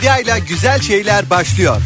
Medya ile güzel şeyler başlıyor.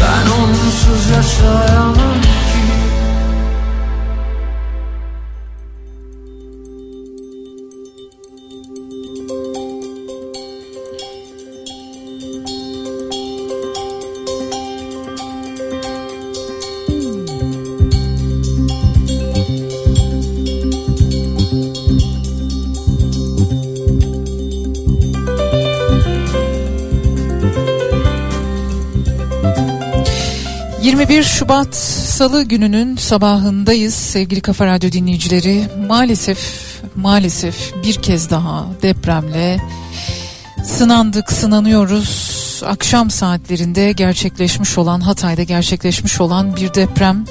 Ben onsuz yaşayamam ki Müzik 21 Şubat Salı gününün sabahındayız sevgili Kafa Radyo dinleyicileri. Maalesef maalesef bir kez daha depremle sınandık, sınanıyoruz. Akşam saatlerinde gerçekleşmiş olan Hatay'da gerçekleşmiş olan bir deprem.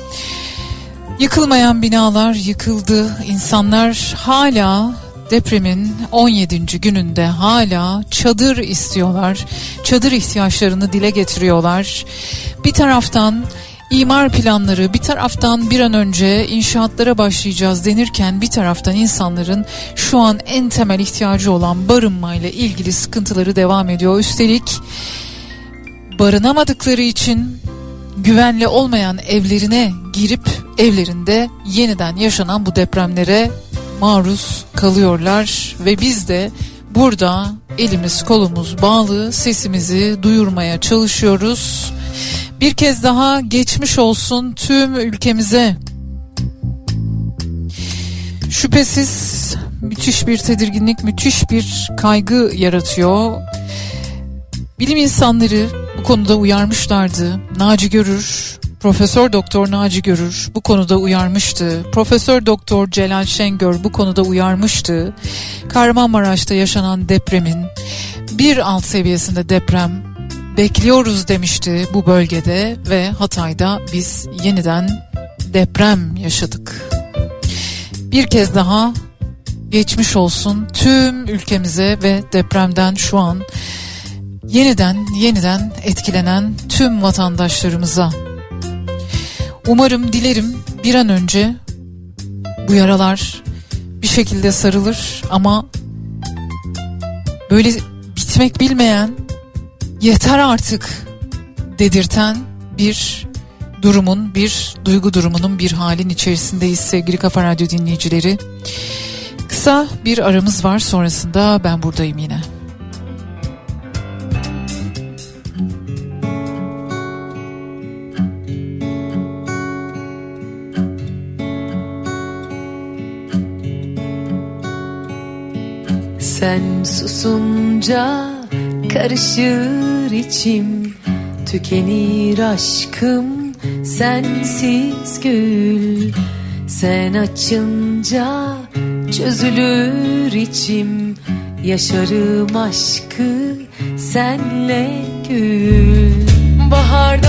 Yıkılmayan binalar yıkıldı. İnsanlar hala depremin 17. gününde hala çadır istiyorlar. Çadır ihtiyaçlarını dile getiriyorlar. Bir taraftan imar planları bir taraftan bir an önce inşaatlara başlayacağız denirken bir taraftan insanların şu an en temel ihtiyacı olan barınmayla ilgili sıkıntıları devam ediyor. Üstelik barınamadıkları için güvenli olmayan evlerine girip evlerinde yeniden yaşanan bu depremlere maruz kalıyorlar ve biz de burada elimiz kolumuz bağlı sesimizi duyurmaya çalışıyoruz. Bir kez daha geçmiş olsun tüm ülkemize. Şüphesiz müthiş bir tedirginlik, müthiş bir kaygı yaratıyor. Bilim insanları bu konuda uyarmışlardı. Naci Görür, Profesör Doktor Naci Görür bu konuda uyarmıştı. Profesör Doktor Celal Şengör bu konuda uyarmıştı. Kahramanmaraş'ta yaşanan depremin bir alt seviyesinde deprem bekliyoruz demişti bu bölgede ve Hatay'da biz yeniden deprem yaşadık. Bir kez daha geçmiş olsun tüm ülkemize ve depremden şu an yeniden yeniden etkilenen tüm vatandaşlarımıza. Umarım dilerim bir an önce bu yaralar bir şekilde sarılır ama böyle bitmek bilmeyen yeter artık dedirten bir durumun, bir duygu durumunun bir halin içerisindeyiz sevgili Kafa Radyo dinleyicileri. Kısa bir aramız var sonrasında ben buradayım yine. Sen susunca karışır içim. Tükenir aşkım sensiz gül. Sen açınca çözülür içim. Yaşarım aşkı senle gül. Bahar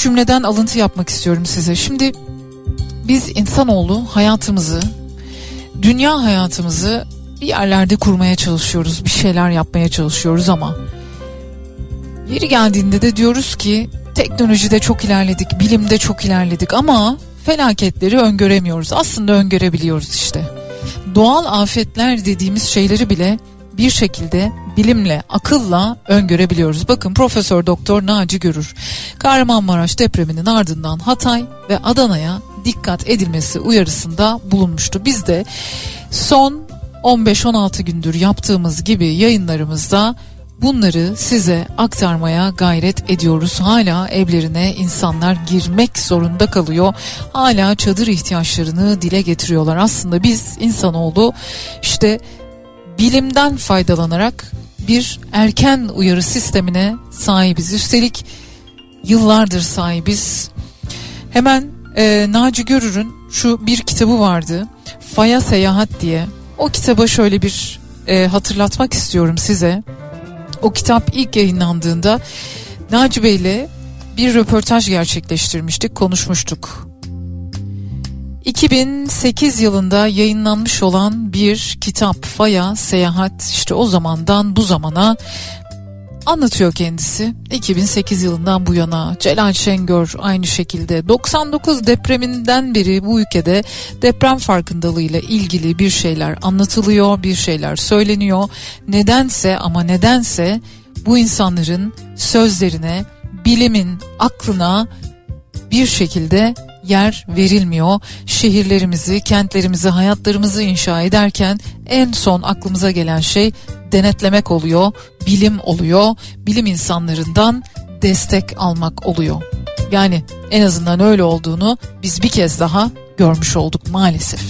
cümleden alıntı yapmak istiyorum size. Şimdi biz insanoğlu hayatımızı, dünya hayatımızı bir yerlerde kurmaya çalışıyoruz. Bir şeyler yapmaya çalışıyoruz ama yeri geldiğinde de diyoruz ki teknolojide çok ilerledik, bilimde çok ilerledik ama felaketleri öngöremiyoruz. Aslında öngörebiliyoruz işte. Doğal afetler dediğimiz şeyleri bile bir şekilde bilimle, akılla öngörebiliyoruz. Bakın Profesör Doktor Naci Görür Kahramanmaraş depreminin ardından Hatay ve Adana'ya dikkat edilmesi uyarısında bulunmuştu. Biz de son 15-16 gündür yaptığımız gibi yayınlarımızda bunları size aktarmaya gayret ediyoruz. Hala evlerine insanlar girmek zorunda kalıyor. Hala çadır ihtiyaçlarını dile getiriyorlar. Aslında biz insanoğlu işte bilimden faydalanarak bir erken uyarı sistemine sahibiz. Üstelik yıllardır sahibiz. Hemen e, Naci Görür'ün şu bir kitabı vardı. Faya Seyahat diye. O kitaba şöyle bir e, hatırlatmak istiyorum size. O kitap ilk yayınlandığında Naci Bey'le bir röportaj gerçekleştirmiştik, konuşmuştuk. 2008 yılında yayınlanmış olan bir kitap Faya Seyahat işte o zamandan bu zamana anlatıyor kendisi. 2008 yılından bu yana Celal Şengör aynı şekilde 99 depreminden beri bu ülkede deprem farkındalığıyla ilgili bir şeyler anlatılıyor, bir şeyler söyleniyor. Nedense ama nedense bu insanların sözlerine, bilimin aklına bir şekilde yer verilmiyor. Şehirlerimizi, kentlerimizi, hayatlarımızı inşa ederken en son aklımıza gelen şey denetlemek oluyor, bilim oluyor, bilim insanlarından destek almak oluyor. Yani en azından öyle olduğunu biz bir kez daha görmüş olduk maalesef.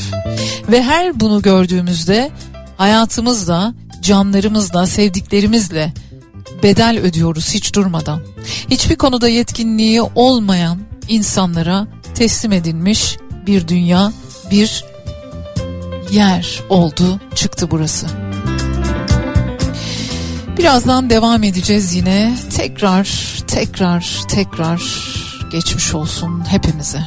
Ve her bunu gördüğümüzde hayatımızla, canlarımızla, sevdiklerimizle bedel ödüyoruz hiç durmadan. Hiçbir konuda yetkinliği olmayan insanlara teslim edilmiş bir dünya, bir yer oldu çıktı burası. Birazdan devam edeceğiz yine. Tekrar, tekrar, tekrar geçmiş olsun hepimize.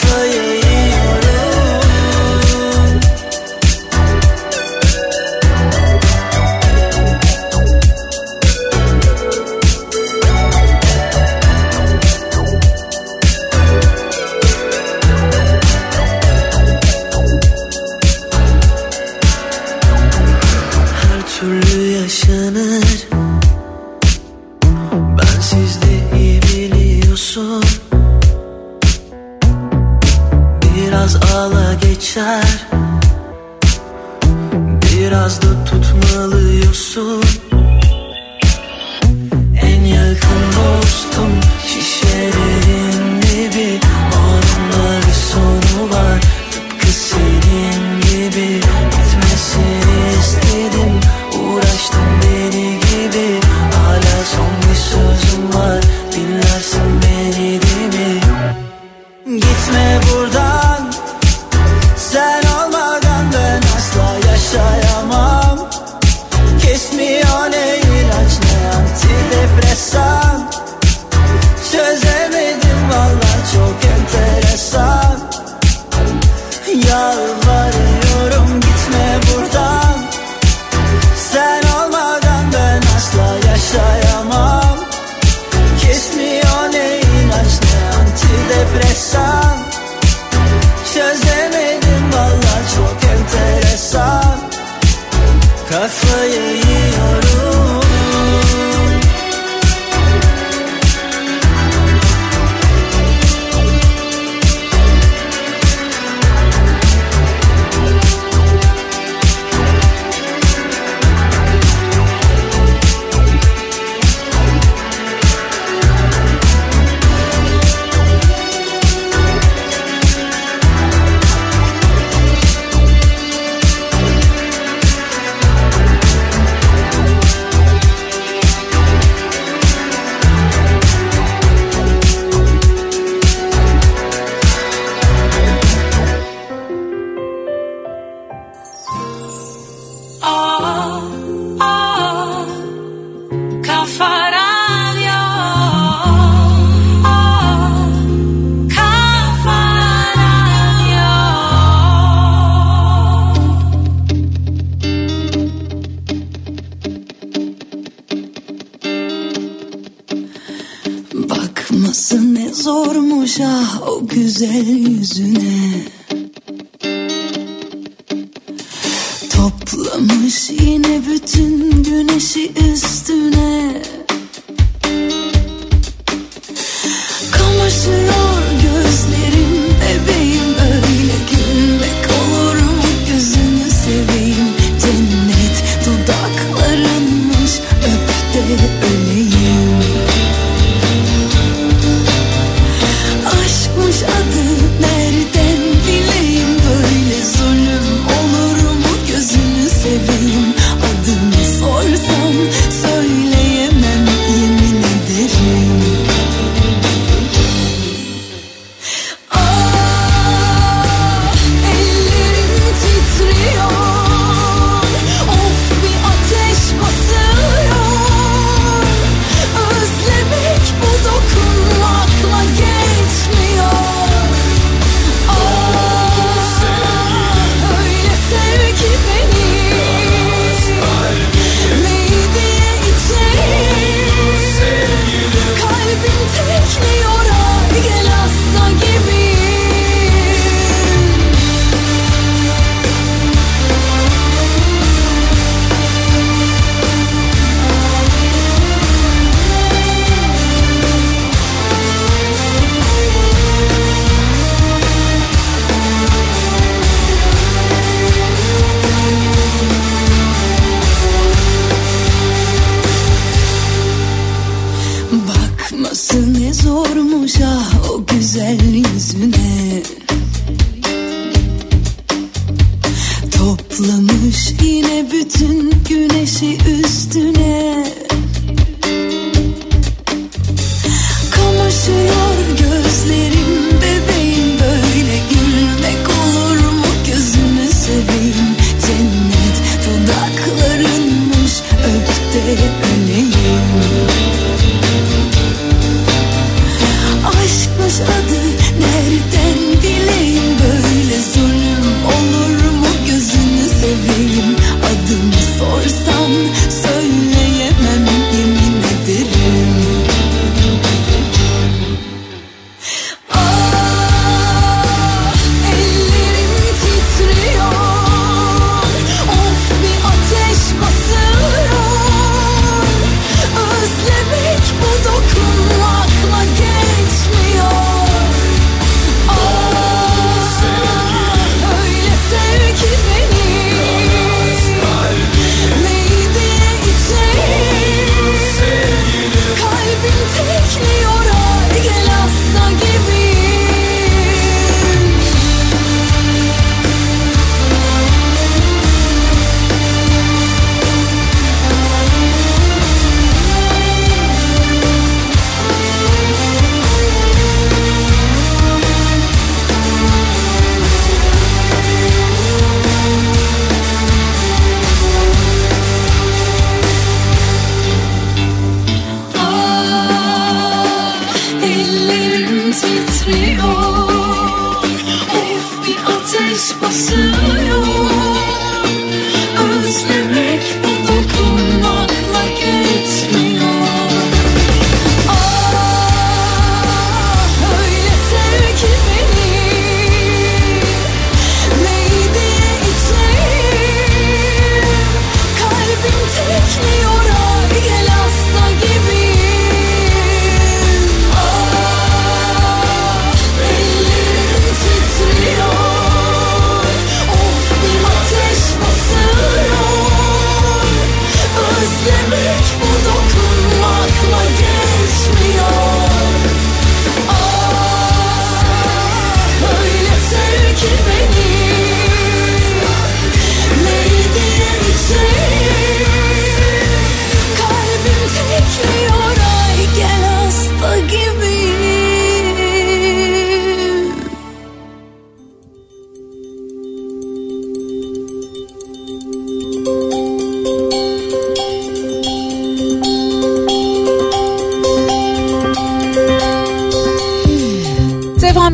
for you.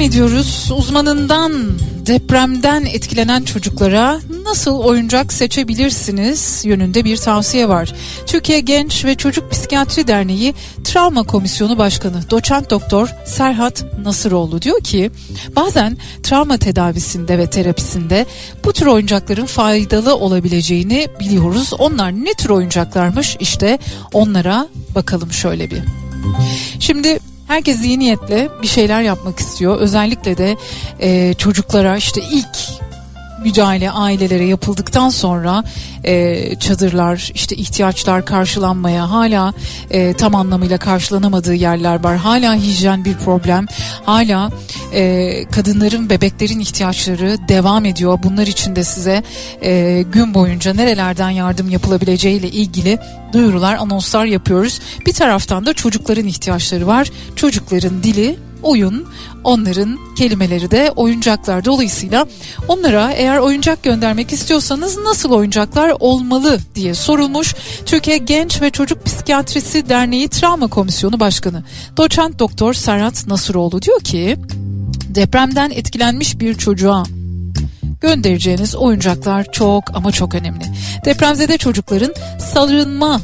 Ediyoruz. Uzmanından depremden etkilenen çocuklara nasıl oyuncak seçebilirsiniz yönünde bir tavsiye var. Türkiye Genç ve Çocuk Psikiyatri Derneği Travma Komisyonu Başkanı Doçent Doktor Serhat Nasıroğlu diyor ki bazen travma tedavisinde ve terapisinde bu tür oyuncakların faydalı olabileceğini biliyoruz. Onlar ne tür oyuncaklarmış işte onlara bakalım şöyle bir. Şimdi Herkes iyi niyetle bir şeyler yapmak istiyor. Özellikle de e, çocuklara işte ilk müdahale ailelere yapıldıktan sonra e, çadırlar işte ihtiyaçlar karşılanmaya hala e, tam anlamıyla karşılanamadığı yerler var. Hala hijyen bir problem. Hala e, kadınların bebeklerin ihtiyaçları devam ediyor. Bunlar için de size e, gün boyunca nerelerden yardım yapılabileceği ile ilgili duyurular, anonslar yapıyoruz. Bir taraftan da çocukların ihtiyaçları var. Çocukların dili oyun, onların kelimeleri de oyuncaklar. Dolayısıyla onlara eğer oyuncak göndermek istiyorsanız nasıl oyuncaklar olmalı diye sorulmuş. Türkiye Genç ve Çocuk Psikiyatrisi Derneği Travma Komisyonu Başkanı Doçent Doktor Serhat Nasıroğlu diyor ki depremden etkilenmiş bir çocuğa göndereceğiniz oyuncaklar çok ama çok önemli. Depremzede çocukların sarılma,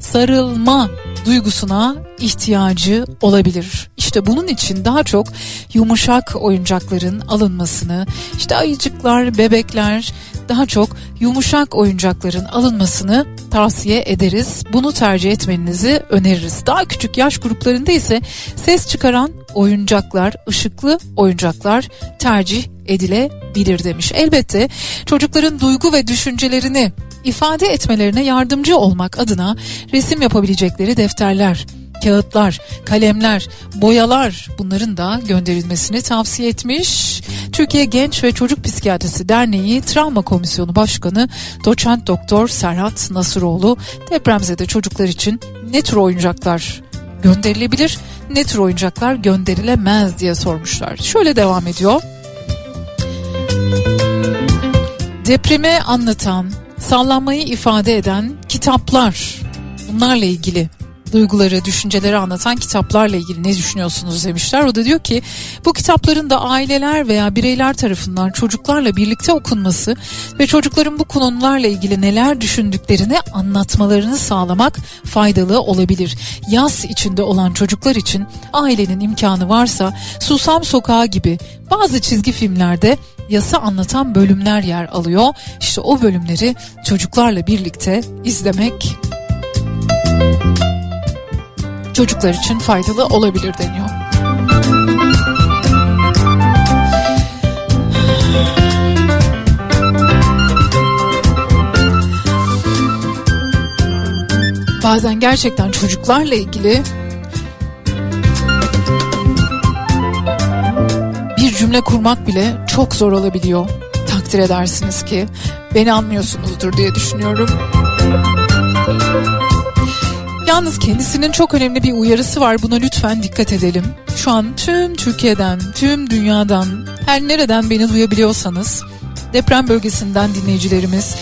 sarılma duygusuna ihtiyacı olabilir. İşte bunun için daha çok yumuşak oyuncakların alınmasını, işte ayıcıklar, bebekler daha çok yumuşak oyuncakların alınmasını tavsiye ederiz. Bunu tercih etmenizi öneririz. Daha küçük yaş gruplarında ise ses çıkaran oyuncaklar, ışıklı oyuncaklar tercih edilebilir demiş. Elbette çocukların duygu ve düşüncelerini ifade etmelerine yardımcı olmak adına resim yapabilecekleri defterler, kağıtlar, kalemler, boyalar bunların da gönderilmesini tavsiye etmiş. Türkiye Genç ve Çocuk Psikiyatrisi Derneği Travma Komisyonu Başkanı Doçent Doktor Serhat Nasıroğlu depremzede çocuklar için ne tür oyuncaklar gönderilebilir, ne tür oyuncaklar gönderilemez diye sormuşlar. Şöyle devam ediyor. Depremi anlatan, sallanmayı ifade eden kitaplar. Bunlarla ilgili duyguları, düşünceleri anlatan kitaplarla ilgili ne düşünüyorsunuz demişler. O da diyor ki bu kitapların da aileler veya bireyler tarafından çocuklarla birlikte okunması ve çocukların bu konularla ilgili neler düşündüklerini anlatmalarını sağlamak faydalı olabilir. Yaz içinde olan çocuklar için ailenin imkanı varsa Susam Sokağı gibi bazı çizgi filmlerde yasa anlatan bölümler yer alıyor. İşte o bölümleri çocuklarla birlikte izlemek çocuklar için faydalı olabilir deniyor. Bazen gerçekten çocuklarla ilgili bir cümle kurmak bile çok zor olabiliyor. Takdir edersiniz ki beni anlıyorsunuzdur diye düşünüyorum. Yalnız kendisinin çok önemli bir uyarısı var. Buna lütfen dikkat edelim. Şu an tüm Türkiye'den, tüm dünyadan, her nereden beni duyabiliyorsanız deprem bölgesinden dinleyicilerimiz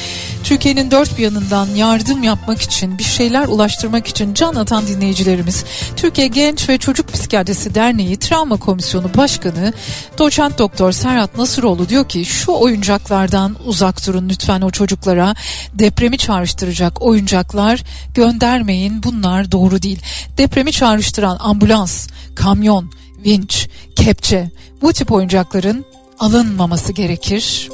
Türkiye'nin dört bir yanından yardım yapmak için bir şeyler ulaştırmak için can atan dinleyicilerimiz Türkiye Genç ve Çocuk Psikiyatrisi Derneği Travma Komisyonu Başkanı Doçent Doktor Serhat Nasıroğlu diyor ki şu oyuncaklardan uzak durun lütfen o çocuklara. Depremi çağrıştıracak oyuncaklar göndermeyin. Bunlar doğru değil. Depremi çağrıştıran ambulans, kamyon, vinç, kepçe bu tip oyuncakların alınmaması gerekir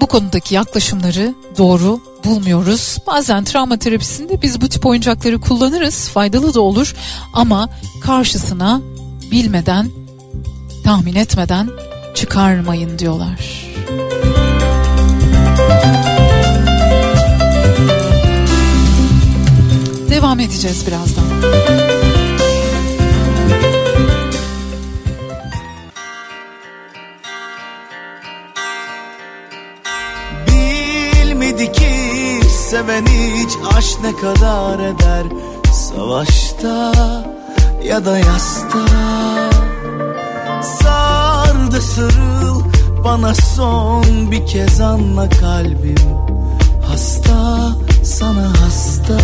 bu konudaki yaklaşımları doğru bulmuyoruz. Bazen travma terapisinde biz bu tip oyuncakları kullanırız, faydalı da olur ama karşısına bilmeden, tahmin etmeden çıkarmayın diyorlar. Devam edeceğiz birazdan. Seven hiç aşk ne kadar eder? Savaşta ya da yasta? Sar da sarıl bana son bir kez anla kalbim. Hasta sana hasta.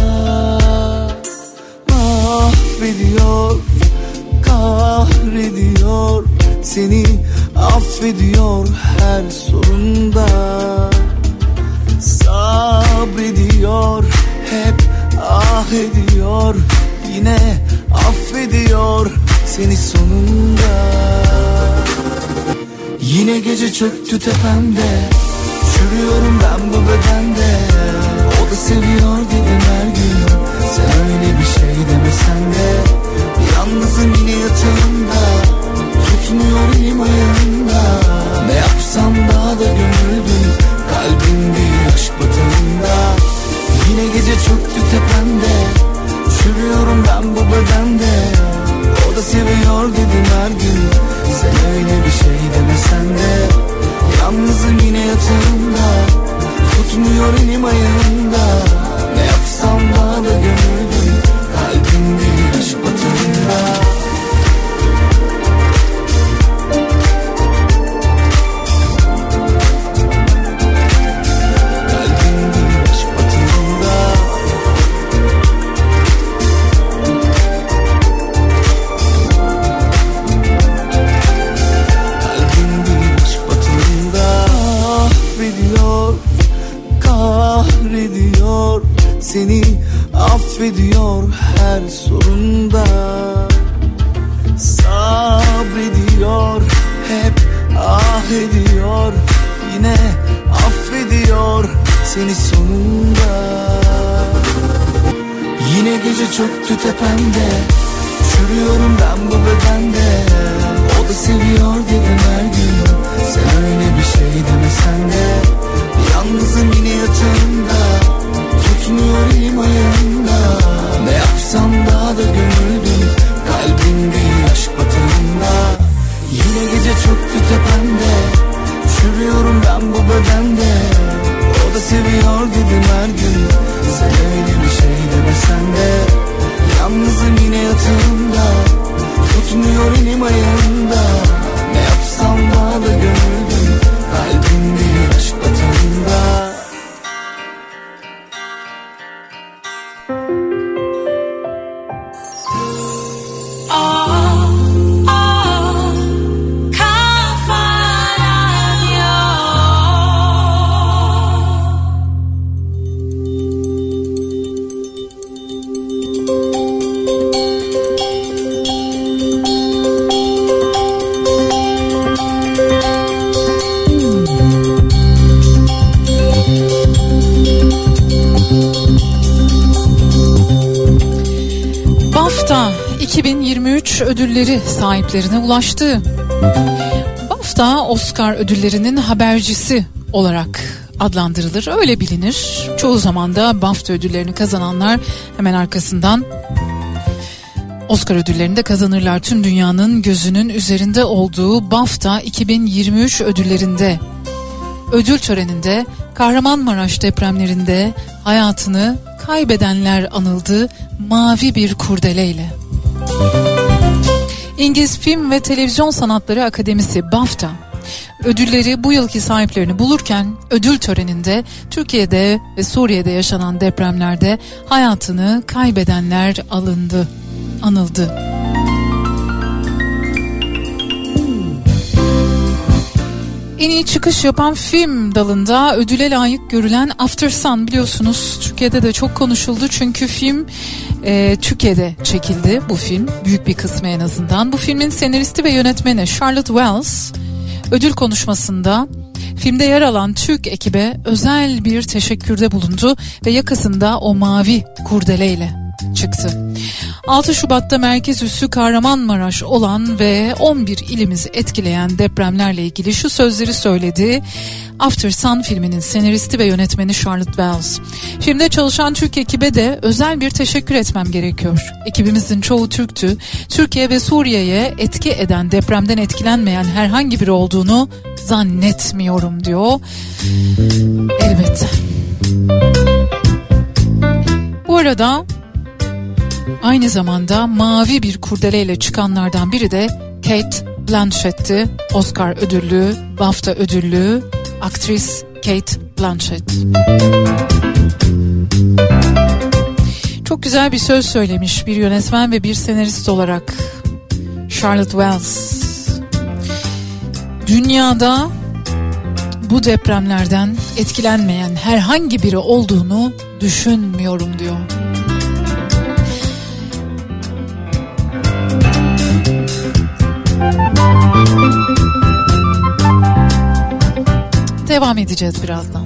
Mahvediyor kahrediyor. Affediyor her sorunda Sabrediyor hep ah ediyor Yine affediyor seni sonunda. Yine gece çöktü tepemde Çürüyorum ben bu bedende. O da seviyor dedim her gün Sen öyle bir şey demesen de. Yalnızım yine yatağımda Tutmuyor elim ayağımda Ne yapsam daha da gömüldüm Kalbim bir aşk batağında Yine gece çöktü tepemde. Çürüyorum ben bu bedende. O da seviyor dedim her gün. Sen öyle bir şey demesen de. Yalnızım yine yatağımda. Tutmuyor elim ayağımda. Ne yapsam daha da gönüldüm affediyor her sorunda. Sabrediyor Hep ah ediyor. Yine affediyor Seni sonunda. Yine gece çöktü tepemde Çürüyorum ben bu bedende. O da seviyor dedim her gün. Sen öyle bir şey demesen de. Yalnızım yine yatağımda. Tutmuyor elim ayağımda Daha da gönüldüm sahiplerine ulaştı. BAFTA Oscar ödüllerinin habercisi olarak adlandırılır. Öyle bilinir. Çoğu zaman da BAFTA ödüllerini kazananlar hemen arkasından Oscar ödüllerini de kazanırlar. Tüm dünyanın gözünün üzerinde olduğu BAFTA 2023 ödüllerinde ödül töreninde Kahramanmaraş depremlerinde hayatını kaybedenler anıldı mavi bir kurdeleyle. İngiliz Film ve Televizyon Sanatları Akademisi BAFTA ödülleri bu yılki sahiplerini bulurken ödül töreninde Türkiye'de ve Suriye'de yaşanan depremlerde hayatını kaybedenler alındı, anıldı. En iyi çıkış yapan film dalında ödüle layık görülen After Sun biliyorsunuz Türkiye'de de çok konuşuldu çünkü film e, Türkiye'de çekildi bu film büyük bir kısmı en azından. Bu filmin senaristi ve yönetmeni Charlotte Wells ödül konuşmasında filmde yer alan Türk ekibe özel bir teşekkürde bulundu ve yakasında o mavi kurdeleyle çıktı. 6 Şubat'ta merkez üssü Kahramanmaraş olan ve 11 ilimizi etkileyen depremlerle ilgili şu sözleri söyledi. After Sun filminin senaristi ve yönetmeni Charlotte Wells. Filmde çalışan Türk ekibe de özel bir teşekkür etmem gerekiyor. Ekibimizin çoğu Türktü. Türkiye ve Suriye'ye etki eden depremden etkilenmeyen herhangi biri olduğunu zannetmiyorum diyor. Elbette. Bu arada Aynı zamanda mavi bir kurdeleyle çıkanlardan biri de Kate Blanchett'ti. Oscar ödüllü, BAFTA ödüllü aktris Kate Blanchett. Çok güzel bir söz söylemiş bir yönetmen ve bir senarist olarak Charlotte Wells. dünyada bu depremlerden etkilenmeyen herhangi biri olduğunu düşünmüyorum diyor. Devam edeceğiz birazdan.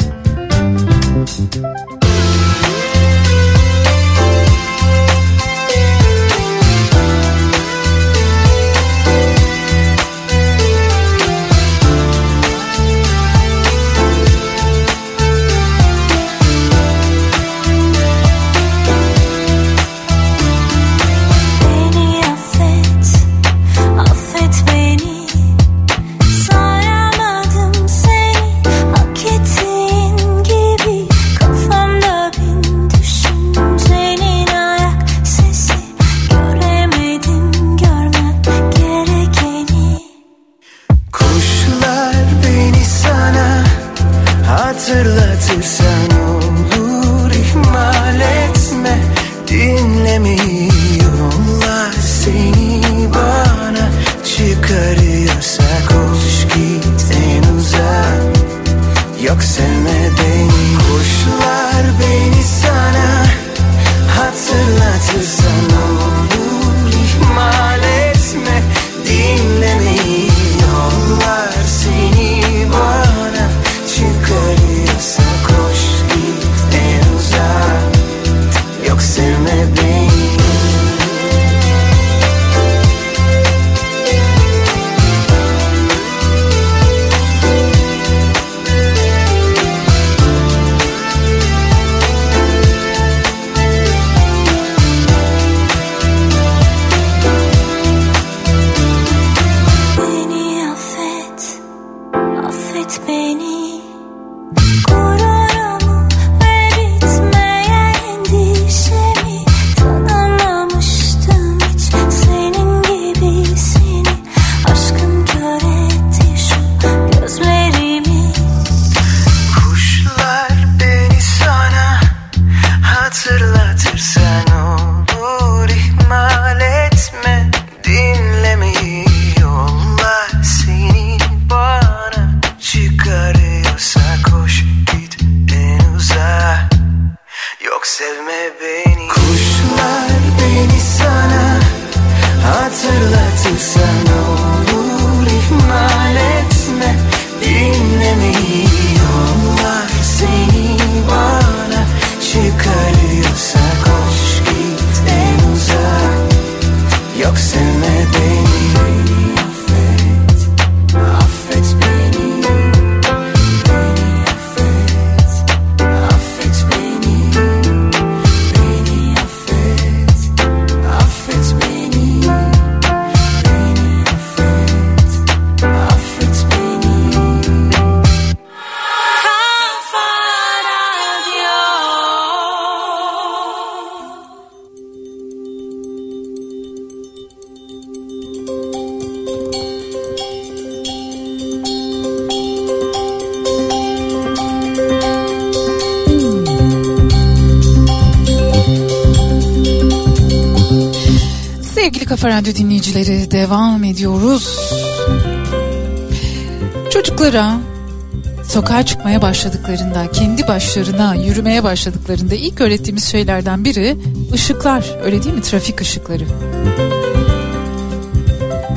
Başladıklarında, kendi başlarına yürümeye başladıklarında ilk öğrettiğimiz şeylerden biri ışıklar. Öyle değil mi? Trafik ışıkları.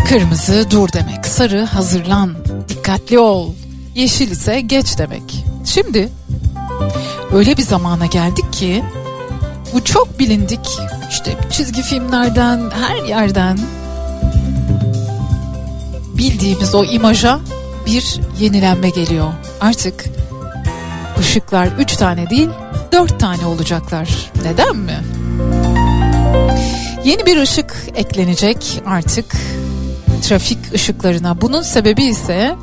Kırmızı dur demek, sarı hazırlan, dikkatli ol, yeşil ise geç demek. Şimdi öyle bir zamana geldik ki bu çok bilindik işte çizgi filmlerden her yerden bildiğimiz o imaja bir yenilenme geliyor. Artık ışıklar üç tane değil dört tane olacaklar. Neden mi? Yeni bir ışık eklenecek artık trafik ışıklarına. Bunun sebebi ise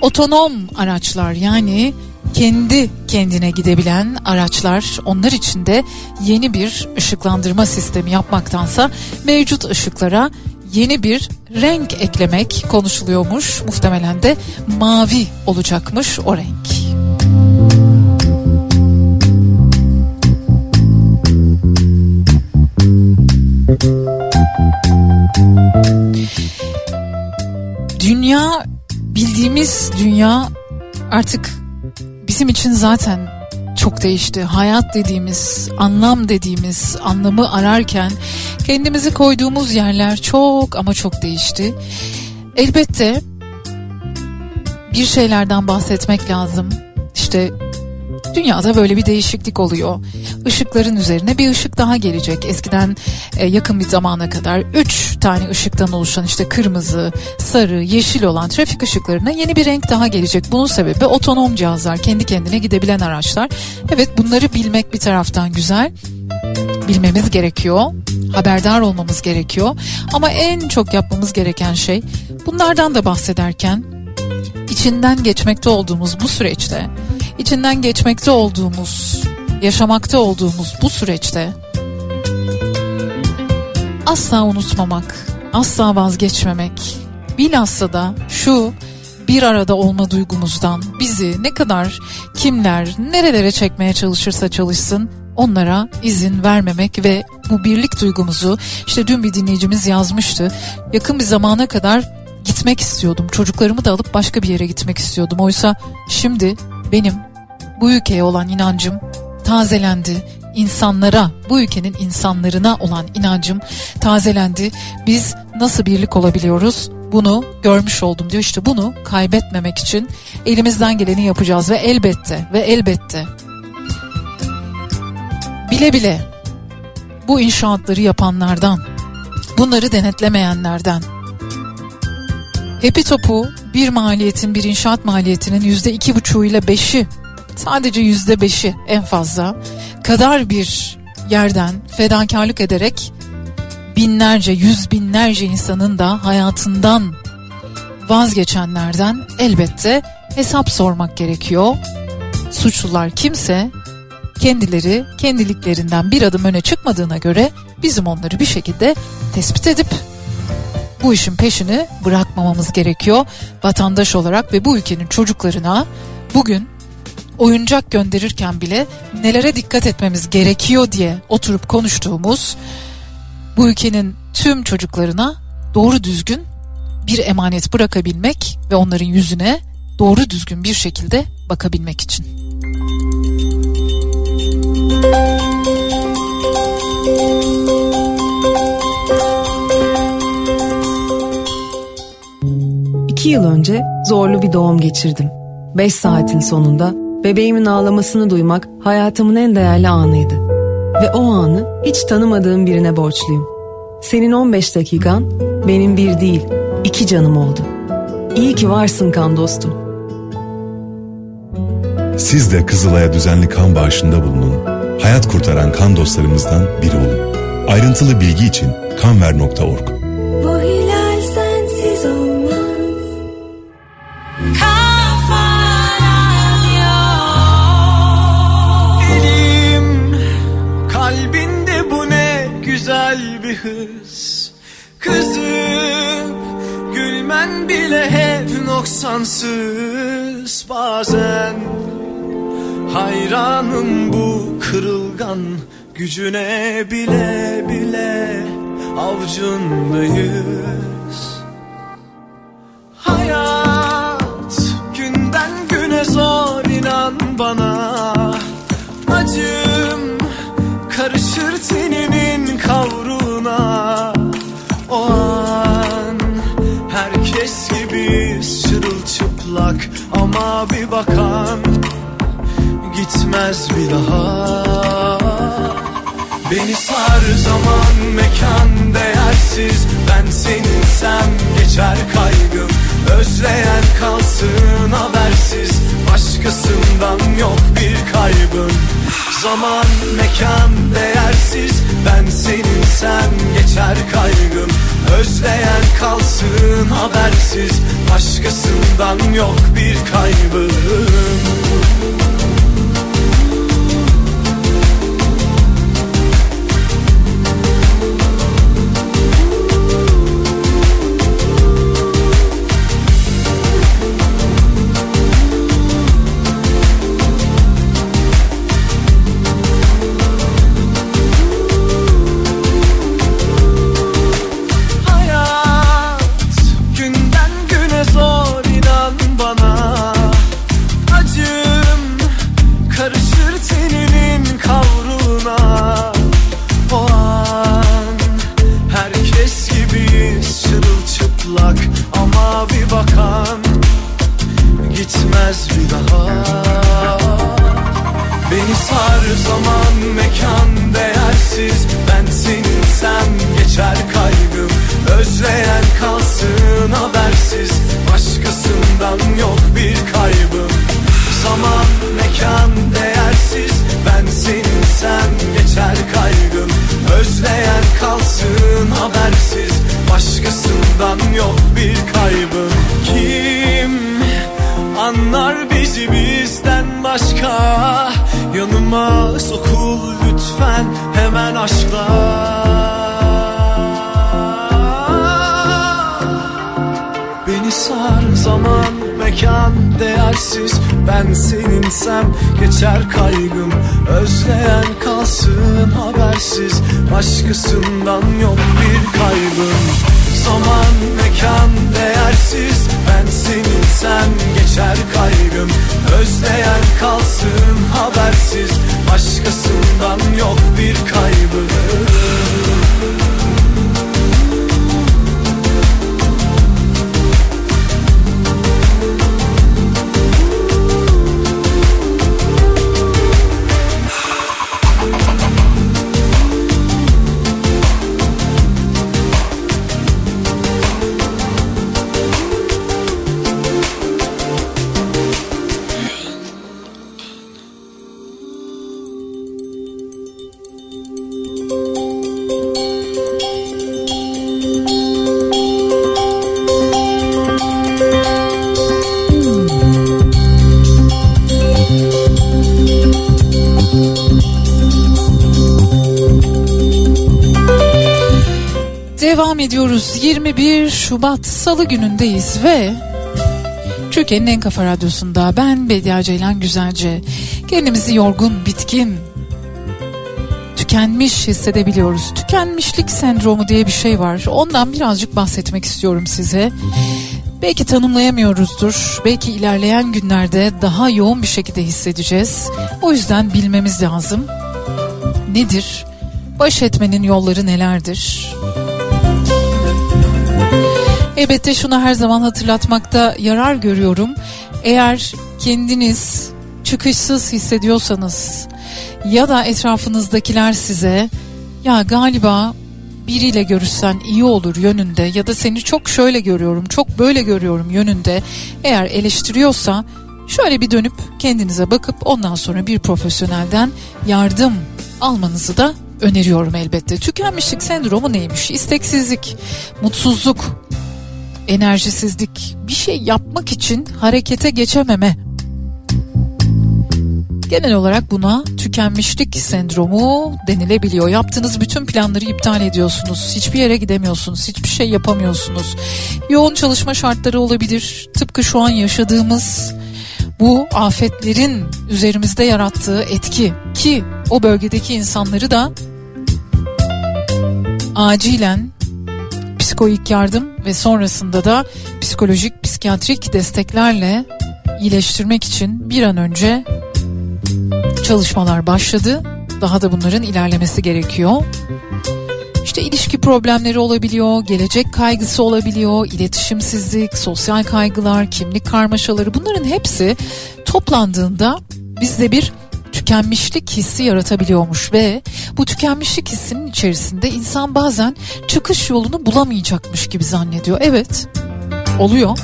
otonom araçlar yani kendi kendine gidebilen araçlar onlar için de yeni bir ışıklandırma sistemi yapmaktansa mevcut ışıklara yeni bir renk eklemek konuşuluyormuş. Muhtemelen de mavi olacakmış o renk. Dünya artık bizim için zaten çok değişti. Hayat dediğimiz, anlam dediğimiz anlamı ararken kendimizi koyduğumuz yerler çok ama çok değişti. Elbette bir şeylerden bahsetmek lazım. İşte dünyada böyle bir değişiklik oluyor. Işıkların üzerine bir ışık daha gelecek. Eskiden e, yakın bir zamana kadar 3 tane ışıktan oluşan işte kırmızı, sarı, yeşil olan trafik ışıklarına yeni bir renk daha gelecek. Bunun sebebi otonom cihazlar, kendi kendine gidebilen araçlar. Evet bunları bilmek bir taraftan güzel. Bilmemiz gerekiyor. Haberdar olmamız gerekiyor. Ama en çok yapmamız gereken şey bunlardan da bahsederken içinden geçmekte olduğumuz bu süreçte, içinden geçmekte olduğumuz, yaşamakta olduğumuz bu süreçte asla unutmamak, asla vazgeçmemek, bilhassa da şu bir arada olma duygumuzdan bizi ne kadar kimler nerelere çekmeye çalışırsa çalışsın onlara izin vermemek ve bu birlik duygumuzu işte dün bir dinleyicimiz yazmıştı. Yakın bir zamana kadar gitmek istiyordum. Çocuklarımı da alıp başka bir yere gitmek istiyordum. Oysa şimdi benim bu ülkeye olan inancım tazelendi. İnsanlara, bu ülkenin insanlarına olan inancım tazelendi. Biz nasıl birlik olabiliyoruz? Bunu görmüş oldum diyor. İşte bunu kaybetmemek için elimizden geleni yapacağız ve elbette ve elbette bile bile bu inşaatları yapanlardan, bunları denetlemeyenlerden, Hepi topu bir maliyetin bir inşaat maliyetinin yüzde iki buçuğuyla beşi sadece yüzde beşi en fazla kadar bir yerden fedakarlık ederek binlerce yüz binlerce insanın da hayatından vazgeçenlerden elbette hesap sormak gerekiyor. Suçlular kimse kendileri kendiliklerinden bir adım öne çıkmadığına göre bizim onları bir şekilde tespit edip bu işin peşini bırakmamamız gerekiyor vatandaş olarak ve bu ülkenin çocuklarına bugün oyuncak gönderirken bile nelere dikkat etmemiz gerekiyor diye oturup konuştuğumuz bu ülkenin tüm çocuklarına doğru düzgün bir emanet bırakabilmek ve onların yüzüne doğru düzgün bir şekilde bakabilmek için. İki yıl önce zorlu bir doğum geçirdim. Beş saatin sonunda bebeğimin ağlamasını duymak hayatımın en değerli anıydı. Ve o anı hiç tanımadığım birine borçluyum. Senin 15 dakikan benim bir değil iki canım oldu. İyi ki varsın kan dostum. Siz de Kızılay'a düzenli kan bağışında bulunun. Hayat kurtaran kan dostlarımızdan biri olun. Ayrıntılı bilgi için kanver.org. Kızım. Gülmen bile hep noksansız Bazen. Hayranım bu kırılgan gücüne bile bile. Avcundayız sırılçıplak Ama bir bakan gitmez bir daha. Beni sar zaman mekan değersiz. Ben seninsem geçer kaygım. Özleyen kalsın habersiz. Başkasından yok bir kaybım Zaman mekan değersiz Ben seninsem geçer kaygım. Özleyen kalsın habersiz Başkasından yok bir kaybım Başkasından yok bir kaybım. Zaman ediyoruz. 21 Şubat Salı günündeyiz ve Türkiye'nin en kafa radyosunda ben Bediye Ceylan Güzelce kendimizi yorgun, bitkin, tükenmiş hissedebiliyoruz. Tükenmişlik sendromu diye bir şey var. Ondan birazcık bahsetmek istiyorum size. Belki tanımlayamıyoruzdur. Belki ilerleyen günlerde daha yoğun bir şekilde hissedeceğiz. O yüzden bilmemiz lazım. Nedir? Baş etmenin yolları nelerdir? Elbette şunu her zaman hatırlatmakta yarar görüyorum. Eğer kendiniz çıkışsız hissediyorsanız ya da etrafınızdakiler size ya galiba biriyle görüşsen iyi olur yönünde ya da seni çok şöyle görüyorum, çok böyle görüyorum yönünde eğer eleştiriyorsa şöyle bir dönüp kendinize bakıp ondan sonra bir profesyonelden yardım almanızı da öneriyorum elbette. Tükenmişlik sendromu neymiş? İsteksizlik, mutsuzluk, enerjisizlik, bir şey yapmak için harekete geçememe. Genel olarak buna tükenmişlik sendromu denilebiliyor. Yaptığınız bütün planları iptal ediyorsunuz. Hiçbir yere gidemiyorsunuz. Hiçbir şey yapamıyorsunuz. Yoğun çalışma şartları olabilir. Tıpkı şu an yaşadığımız bu afetlerin üzerimizde yarattığı etki ki o bölgedeki insanları da acilen psikoik yardım ve sonrasında da psikolojik psikiyatrik desteklerle iyileştirmek için bir an önce çalışmalar başladı. Daha da bunların ilerlemesi gerekiyor. İşte ilişki problemleri olabiliyor, gelecek kaygısı olabiliyor, iletişimsizlik, sosyal kaygılar, kimlik karmaşaları bunların hepsi toplandığında bizde bir tükenmişlik hissi yaratabiliyormuş ve bu tükenmişlik hissinin içerisinde insan bazen çıkış yolunu bulamayacakmış gibi zannediyor. Evet, oluyor.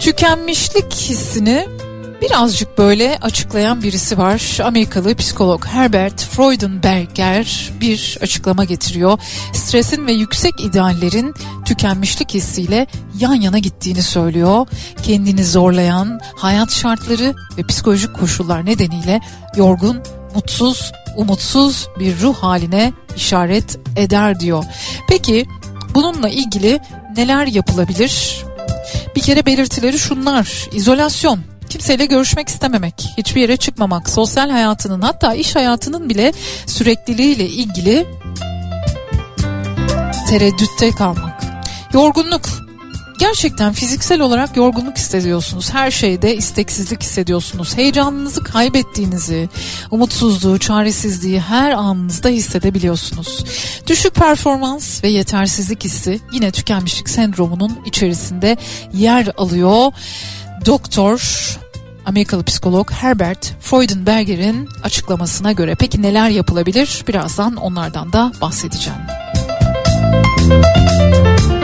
Tükenmişlik hissini birazcık böyle açıklayan birisi var. Amerikalı psikolog Herbert Freudenberger bir açıklama getiriyor. Stresin ve yüksek ideallerin tükenmişlik hissiyle yan yana gittiğini söylüyor. Kendini zorlayan hayat şartları ve psikolojik koşullar nedeniyle yorgun, mutsuz, umutsuz bir ruh haline işaret eder diyor. Peki bununla ilgili neler yapılabilir? Bir kere belirtileri şunlar. İzolasyon, kimseyle görüşmek istememek, hiçbir yere çıkmamak, sosyal hayatının hatta iş hayatının bile sürekliliğiyle ilgili tereddütte kalmak. Yorgunluk, gerçekten fiziksel olarak yorgunluk hissediyorsunuz. Her şeyde isteksizlik hissediyorsunuz. Heyecanınızı kaybettiğinizi, umutsuzluğu, çaresizliği her anınızda hissedebiliyorsunuz. Düşük performans ve yetersizlik hissi yine tükenmişlik sendromunun içerisinde yer alıyor doktor Amerikalı psikolog Herbert Freudenberger'in açıklamasına göre peki neler yapılabilir? Birazdan onlardan da bahsedeceğim. Müzik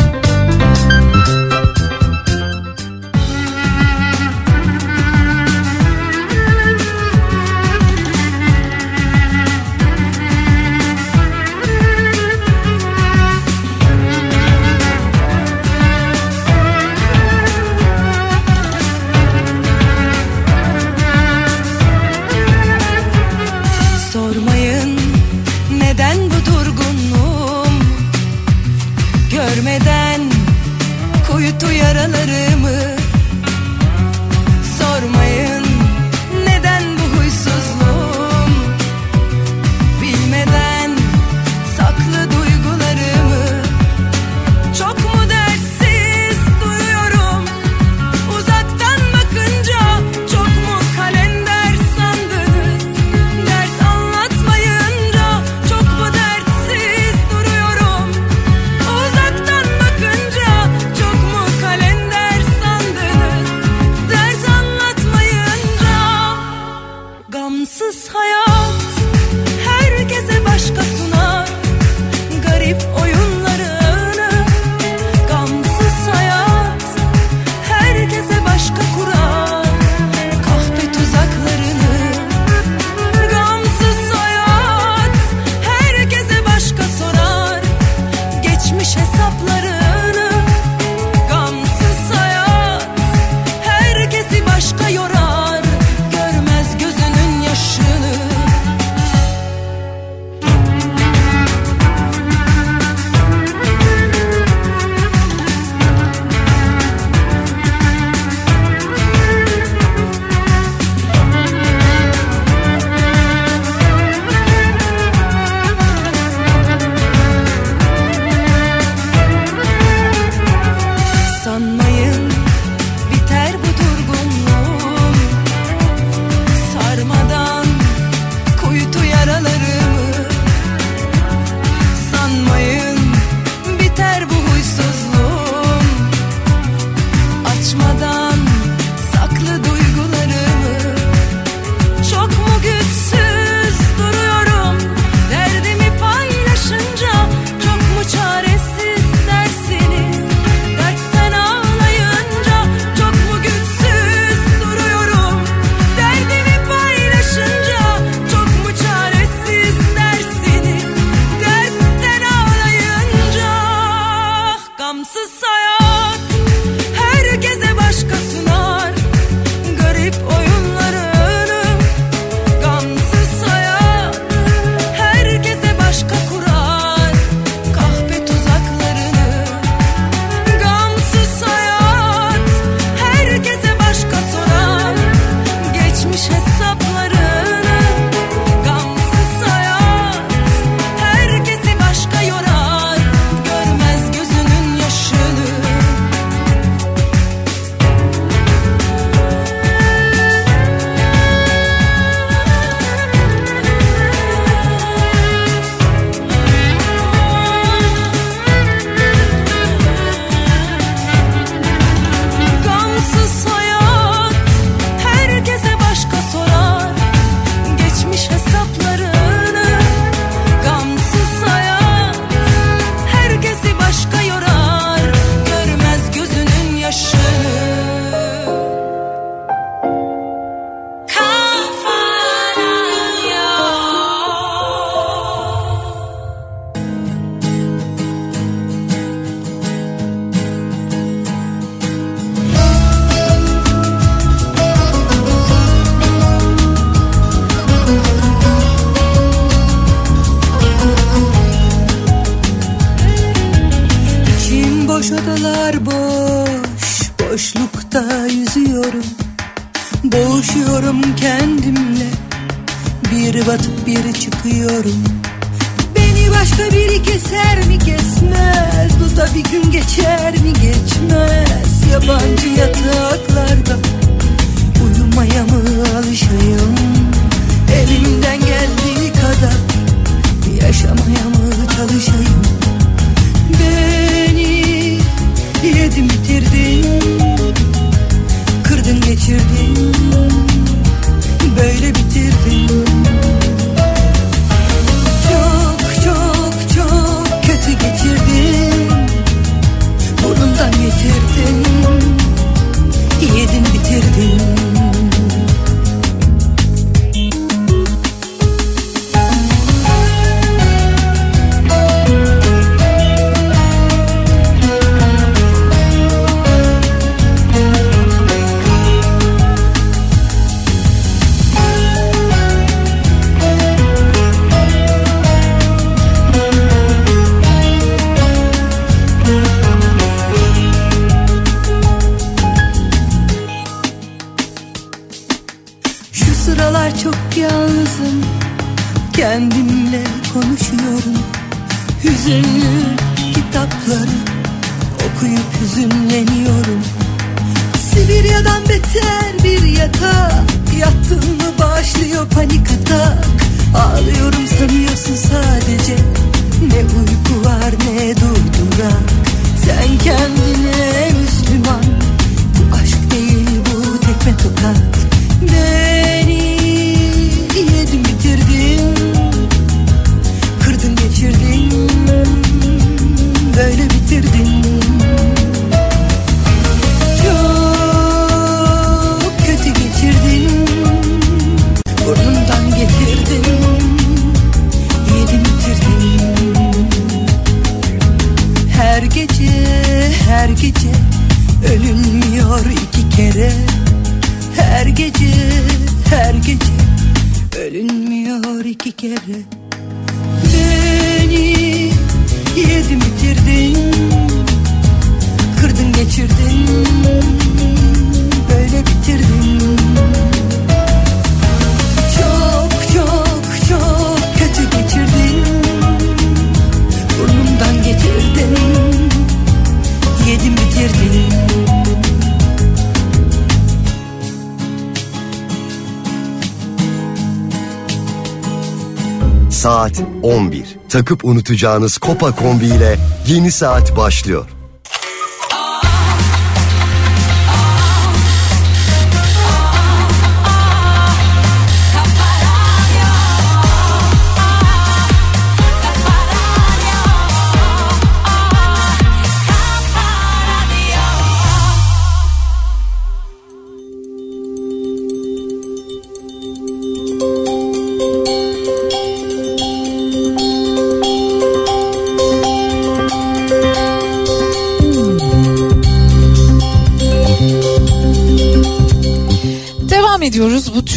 Saat 11. Takıp unutacağınız Kopa kombi ile yeni saat başlıyor.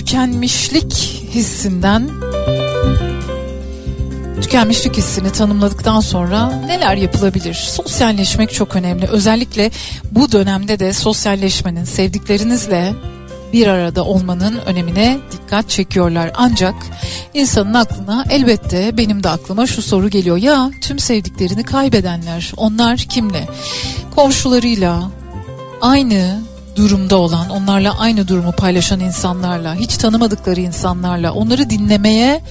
Tükenmişlik hissinden. Tükenmişlik hissini tanımladıktan sonra neler yapılabilir? Sosyalleşmek çok önemli. Özellikle bu dönemde de sosyalleşmenin, sevdiklerinizle bir arada olmanın önemine dikkat çekiyorlar. Ancak insanın aklına elbette benim de aklıma şu soru geliyor. Ya tüm sevdiklerini kaybedenler onlar kimle? Komşularıyla, aynı durumda olan, onlarla aynı durumu paylaşan insanlarla, hiç tanımadıkları insanlarla, onları dinlemeye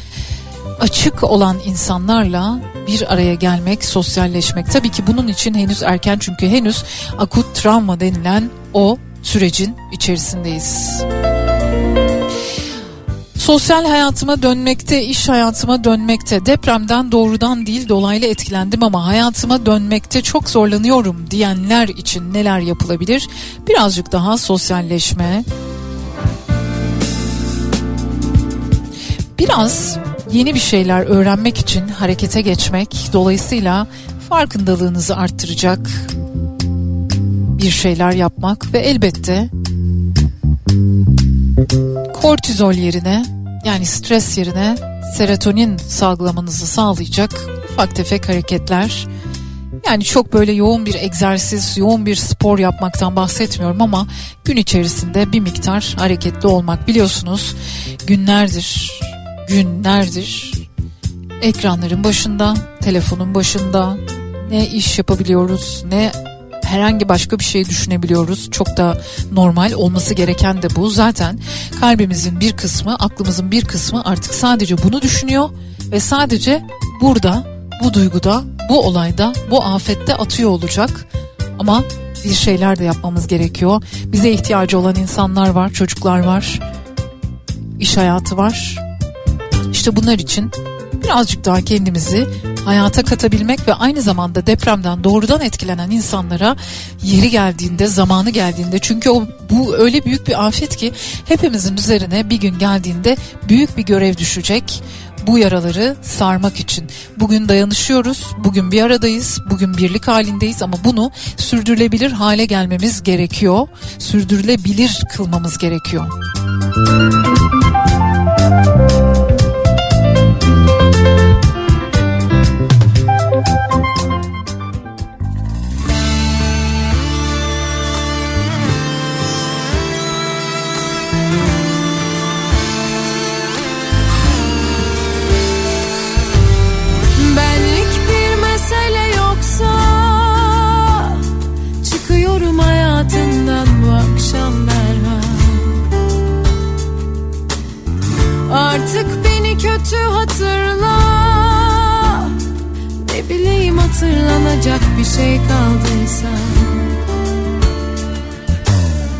açık olan insanlarla bir araya gelmek, sosyalleşmek. Tabii ki bunun için henüz erken çünkü henüz akut travma denilen o sürecin içerisindeyiz. Sosyal hayatıma dönmekte, iş hayatıma dönmekte, depremden doğrudan değil dolaylı etkilendim ama hayatıma dönmekte çok zorlanıyorum diyenler için neler yapılabilir? Birazcık daha sosyalleşme. Biraz yeni bir şeyler öğrenmek için harekete geçmek, dolayısıyla farkındalığınızı arttıracak bir şeyler yapmak ve elbette kortizol yerine yani stres yerine serotonin salgılamanızı sağlayacak ufak tefek hareketler. Yani çok böyle yoğun bir egzersiz, yoğun bir spor yapmaktan bahsetmiyorum ama gün içerisinde bir miktar hareketli olmak biliyorsunuz günlerdir, günlerdir ekranların başında, telefonun başında ne iş yapabiliyoruz, ne herhangi başka bir şey düşünebiliyoruz. Çok da normal olması gereken de bu. Zaten kalbimizin bir kısmı, aklımızın bir kısmı artık sadece bunu düşünüyor ve sadece burada, bu duyguda, bu olayda, bu afette atıyor olacak. Ama bir şeyler de yapmamız gerekiyor. Bize ihtiyacı olan insanlar var, çocuklar var, iş hayatı var. İşte bunlar için birazcık daha kendimizi hayata katabilmek ve aynı zamanda depremden doğrudan etkilenen insanlara yeri geldiğinde, zamanı geldiğinde çünkü o bu öyle büyük bir afet ki hepimizin üzerine bir gün geldiğinde büyük bir görev düşecek bu yaraları sarmak için. Bugün dayanışıyoruz, bugün bir aradayız, bugün birlik halindeyiz ama bunu sürdürülebilir hale gelmemiz gerekiyor. Sürdürülebilir kılmamız gerekiyor. gözümden Koparıyorum hayatından bu akşam akşamlar Artık beni kötü hatırla. Ne bileyim hatırlanacak bir şey kaldıysa.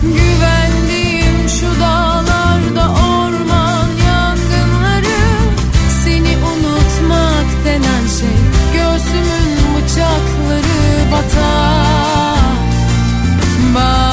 Güvendiğim şu dağlarda orman yangınları Seni unutmak denen şey. Göğsümün bıçakları batar. above.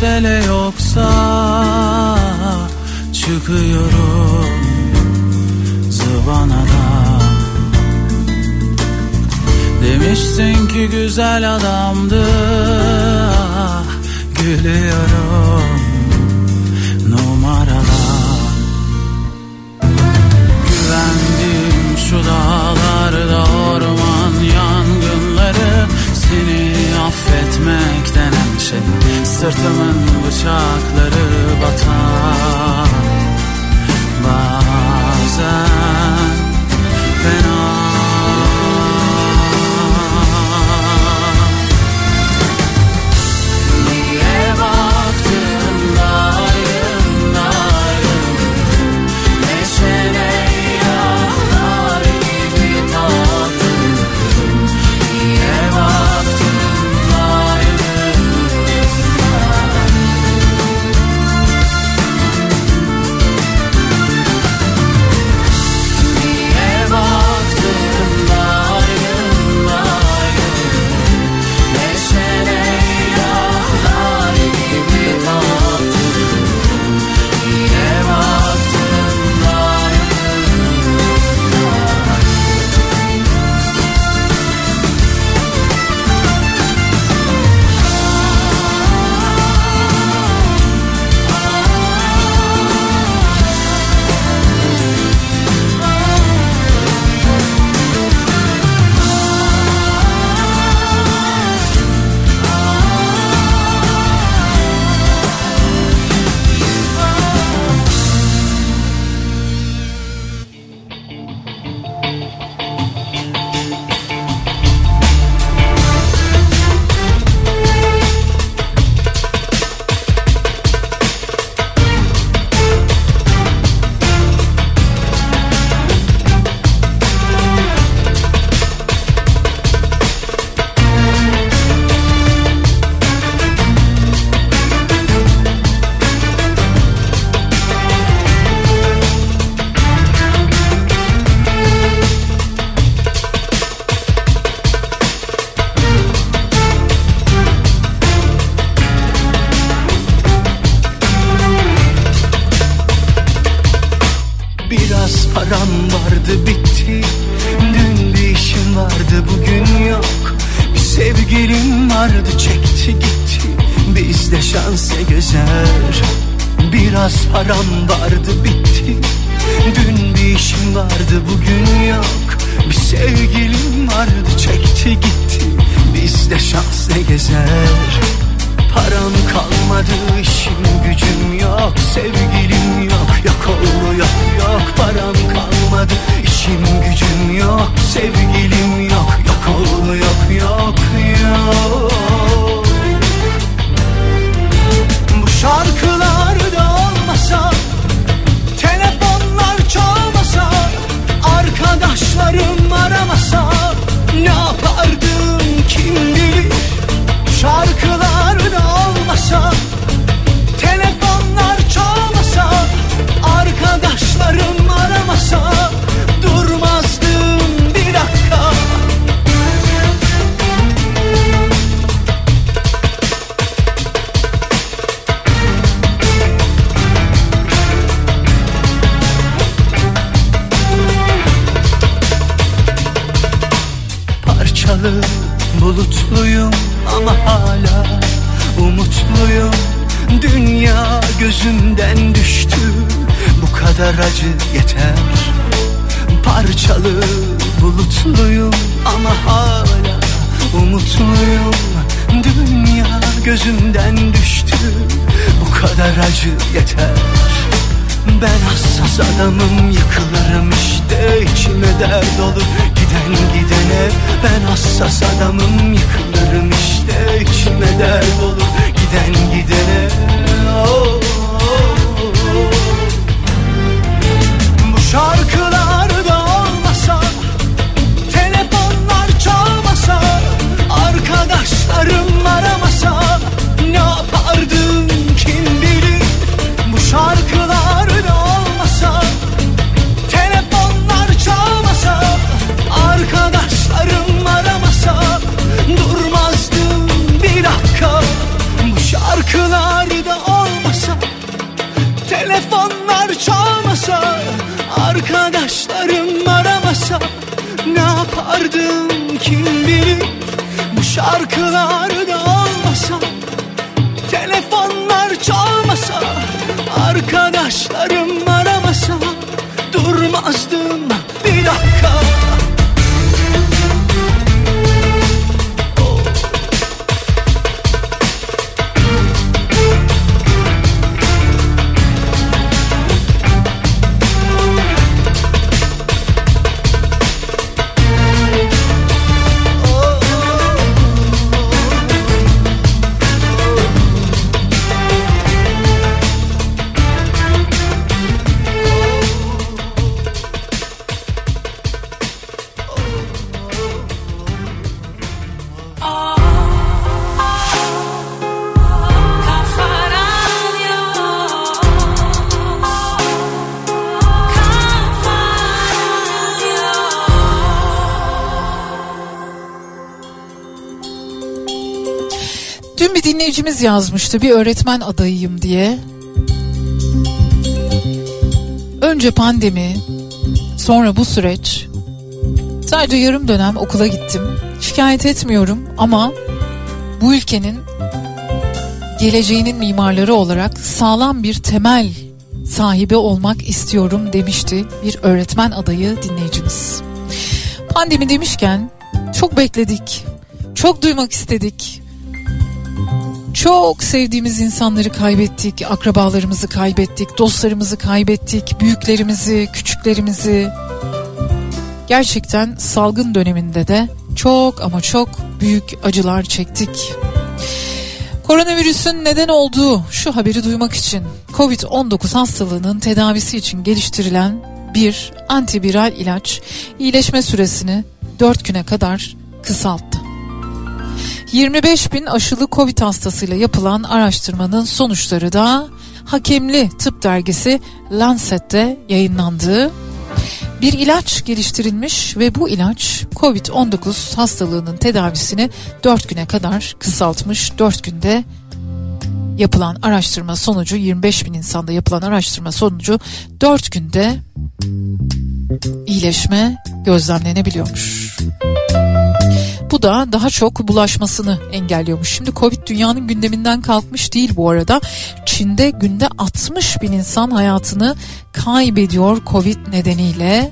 mesele yoksa çıkıyorum zıvanadan. Demiştin ki güzel adamdı Gülüyorum numaradan. Güvendim şu dağlarda orman yangınları Seni etmek denen şey. Sırtımın bıçakları batar dinleyicimiz yazmıştı bir öğretmen adayıyım diye. Önce pandemi, sonra bu süreç. Sadece yarım dönem okula gittim. Şikayet etmiyorum ama bu ülkenin geleceğinin mimarları olarak sağlam bir temel sahibi olmak istiyorum demişti bir öğretmen adayı dinleyicimiz. Pandemi demişken çok bekledik. Çok duymak istedik. Çok sevdiğimiz insanları kaybettik, akrabalarımızı kaybettik, dostlarımızı kaybettik, büyüklerimizi, küçüklerimizi. Gerçekten salgın döneminde de çok ama çok büyük acılar çektik. Koronavirüsün neden olduğu şu haberi duymak için Covid-19 hastalığının tedavisi için geliştirilen bir antiviral ilaç iyileşme süresini 4 güne kadar kısalttı. 25 bin aşılı Covid hastasıyla yapılan araştırmanın sonuçları da hakemli tıp dergisi Lancet'te yayınlandı. Bir ilaç geliştirilmiş ve bu ilaç Covid-19 hastalığının tedavisini 4 güne kadar kısaltmış. 4 günde yapılan araştırma sonucu 25 bin insanda yapılan araştırma sonucu 4 günde iyileşme gözlemlenebiliyormuş. Bu da daha çok bulaşmasını engelliyormuş. Şimdi Covid dünyanın gündeminden kalkmış değil bu arada. Çin'de günde 60 bin insan hayatını kaybediyor Covid nedeniyle.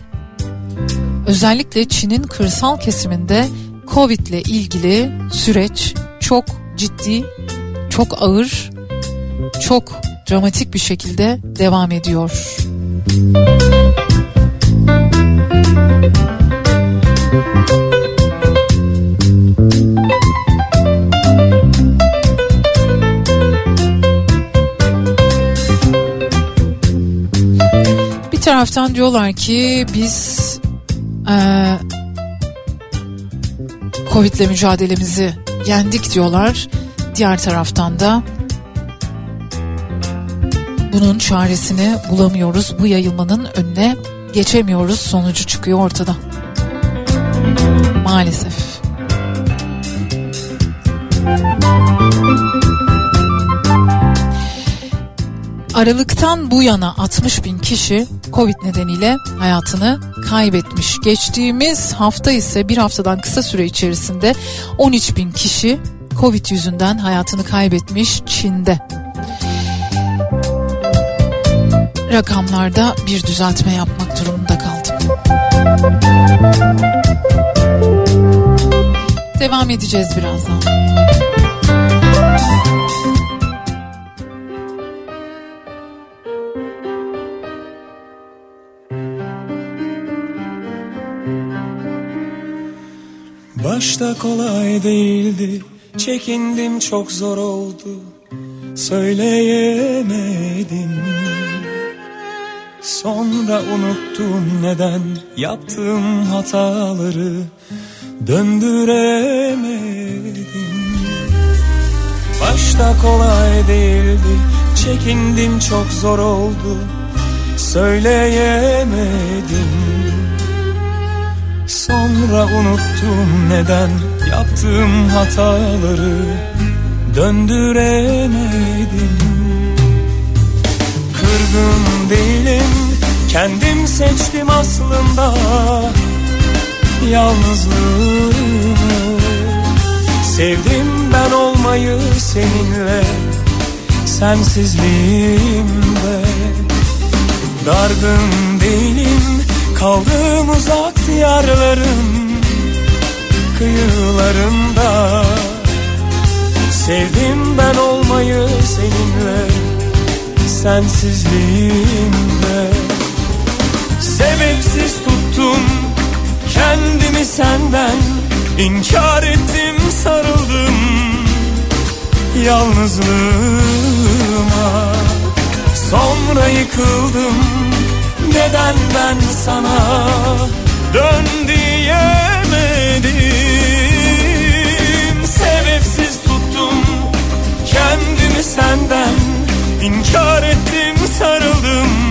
Özellikle Çin'in kırsal kesiminde Covid ile ilgili süreç çok ciddi, çok ağır, çok dramatik bir şekilde devam ediyor. Bir taraftan diyorlar ki biz e, Covid'le mücadelemizi yendik diyorlar. Diğer taraftan da bunun çaresini bulamıyoruz. Bu yayılmanın önüne geçemiyoruz sonucu çıkıyor ortada. Maalesef. Aralıktan bu yana 60 bin kişi Covid nedeniyle hayatını kaybetmiş. Geçtiğimiz hafta ise bir haftadan kısa süre içerisinde 13 bin kişi Covid yüzünden hayatını kaybetmiş Çin'de. rakamlarda bir düzeltme yapmak durumunda kaldım. Devam edeceğiz birazdan. Başta kolay değildi Çekindim çok zor oldu Söyleyemedim Sonra unuttum neden Yaptığım hataları. Döndüremedim. Başta kolay değildi Çekindim çok zor oldu. Söyleyemedim. Sonra unuttum neden yaptığım hataları. Döndüremedim. Kırgın değilim kendim seçtim aslında Yalnızlığımı. Sevdim ben olmayı seninle Sensizliğimde Dargın değilim Kaldığım uzak diyarların kıyılarında. Sevdim ben olmayı seninle sensizliğimde Sebepsiz tuttum kendimi senden inkar ettim sarıldım yalnızlığıma. Sonra yıkıldım neden ben sana dön diyemedim? Sebepsiz tuttum kendimi senden inkar ettim sarıldım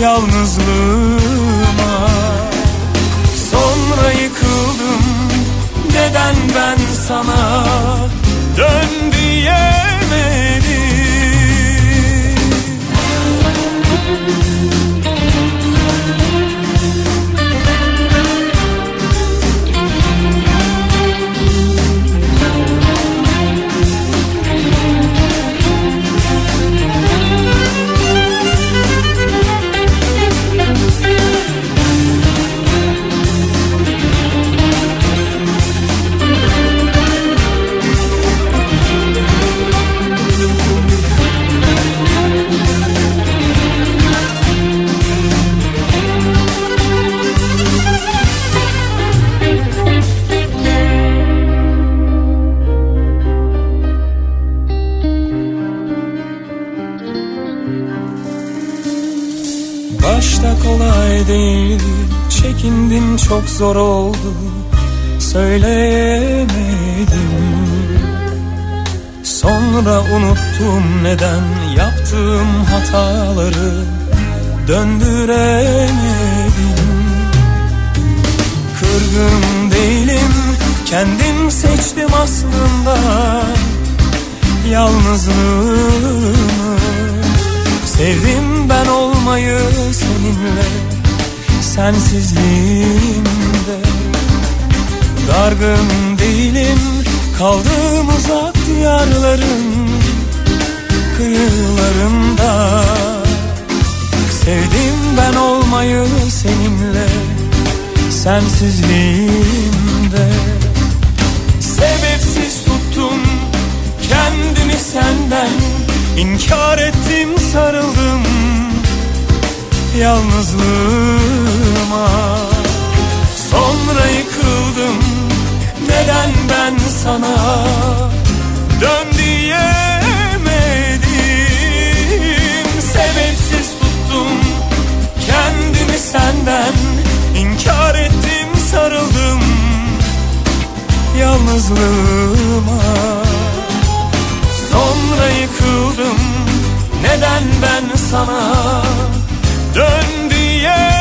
yalnızlığıma. Sonra yıkıldım neden ben sana dön diyemedim kolay değildi Çekindim çok zor oldu. Söyleyemedim. Sonra unuttum neden Yaptığım hataları. Döndüremedim. Kırgın değilim Kendim seçtim aslında. Yalnızlığımı. Sevdim ben olmayı seninle Sensizliğimde. Dargın değilim Kaldığım uzak diyarların Kıyılarında. Sevdim ben olmayı seninle Sensizliğimde. Sebepsiz tuttum kendimi senden İnkar ettim sarıldım yalnızlığıma. Sonra yıkıldım. Neden ben sana dön diyemedim? Sebepsiz tuttum kendimi senden. İnkar ettim sarıldım yalnızlığıma. Sonra yıkıldım. Neden ben sana dön diyemedim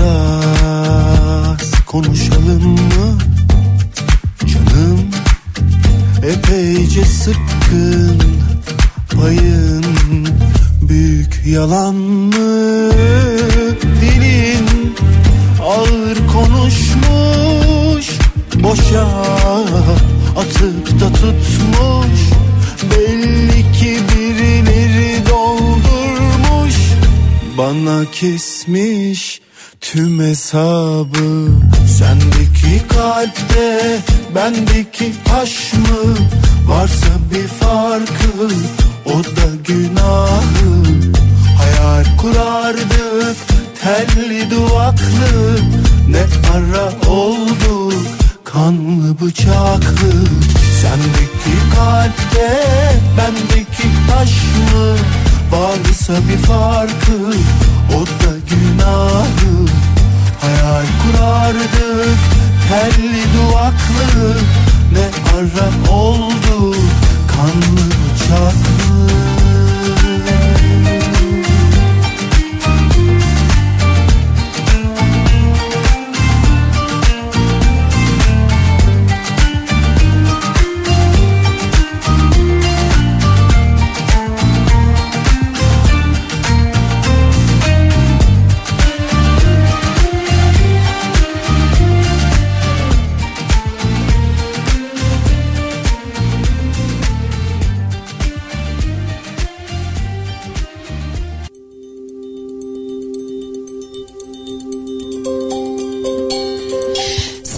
Biraz konuşalım mı? Canım epeyce sıkkın Payın büyük yalan mı? Dilin ağır konuşmuş Boşa atıp da tutmuş Belli ki birileri doldurmuş Bana kesmiş tüm hesabı. Sendeki kalpte bendeki taş mı? Varsa bir farkı o da günahı. Hayal kurardık telli duvaklı. Ne ara oldu kanlı bıçaklı. Sendeki kalpte bendeki taş mı? Varsa bir farkı o da günahı Hayal kurardık telli duvaklı Ne ara oldu? Kanlı bıçaklı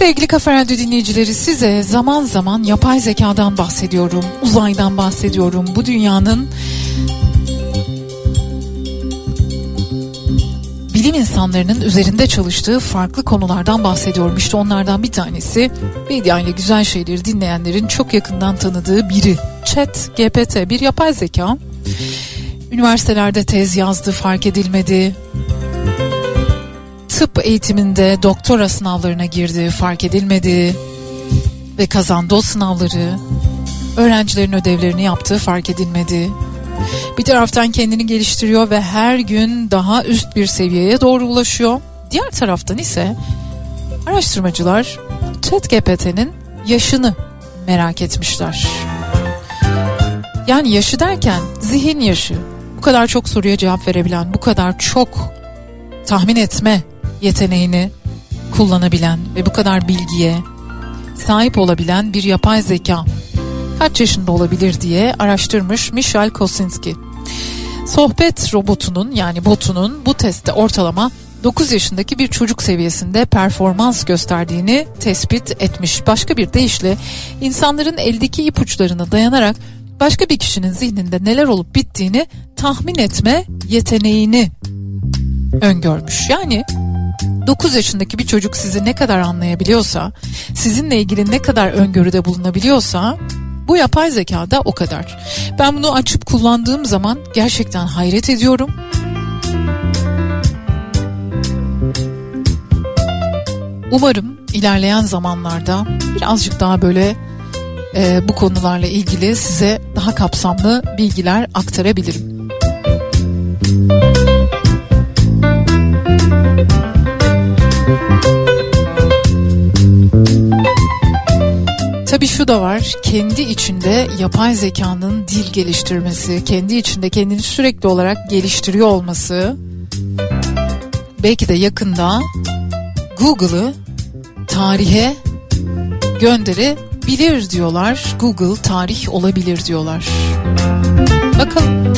Sevgili Kafa Radyo dinleyicileri size zaman zaman yapay zekadan bahsediyorum, uzaydan bahsediyorum. Bu dünyanın bilim insanlarının üzerinde çalıştığı farklı konulardan bahsediyorum. İşte onlardan bir tanesi Medya ile güzel şeyleri dinleyenlerin çok yakından tanıdığı biri. Chat GPT bir yapay zeka. Üniversitelerde tez yazdı fark edilmedi. Tıp eğitiminde doktora sınavlarına girdi fark edilmedi. Ve kazandı o sınavları. Öğrencilerin ödevlerini yaptığı fark edilmedi. Bir taraftan kendini geliştiriyor ve her gün daha üst bir seviyeye doğru ulaşıyor. Diğer taraftan ise araştırmacılar ChatGPT'nin yaşını merak etmişler. Yani yaşı derken zihin yaşı. Bu kadar çok soruya cevap verebilen, bu kadar çok tahmin etme yeteneğini kullanabilen ve bu kadar bilgiye sahip olabilen bir yapay zeka kaç yaşında olabilir diye araştırmış Michel Kosinski. Sohbet robotunun yani botunun bu testte ortalama 9 yaşındaki bir çocuk seviyesinde performans gösterdiğini tespit etmiş. Başka bir deyişle insanların eldeki ipuçlarına dayanarak başka bir kişinin zihninde neler olup bittiğini tahmin etme yeteneğini öngörmüş. Yani 9 yaşındaki bir çocuk sizi ne kadar anlayabiliyorsa, sizinle ilgili ne kadar öngörüde bulunabiliyorsa bu yapay zeka da o kadar. Ben bunu açıp kullandığım zaman gerçekten hayret ediyorum. Umarım ilerleyen zamanlarda birazcık daha böyle e, bu konularla ilgili size daha kapsamlı bilgiler aktarabilirim. Tabii şu da var kendi içinde yapay zekanın dil geliştirmesi, kendi içinde kendini sürekli olarak geliştiriyor olması belki de yakında Google'ı tarihe gönderebilir diyorlar. Google tarih olabilir diyorlar. Bakalım.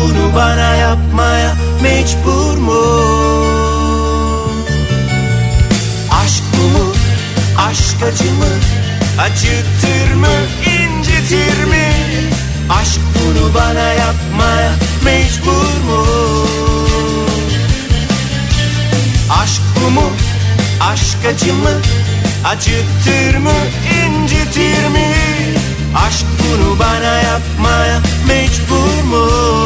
Bunu bana yapmaya mecbur mu? Aşk bu mu? Aşk acı mı? Acıtır mı? incitir mi? Aşk bunu bana yapmaya mecbur mu? Aşk bu mu? Aşk acı mı? Acıtır mı? incitir mi? Aşk bunu bana yapmaya mecbur mu?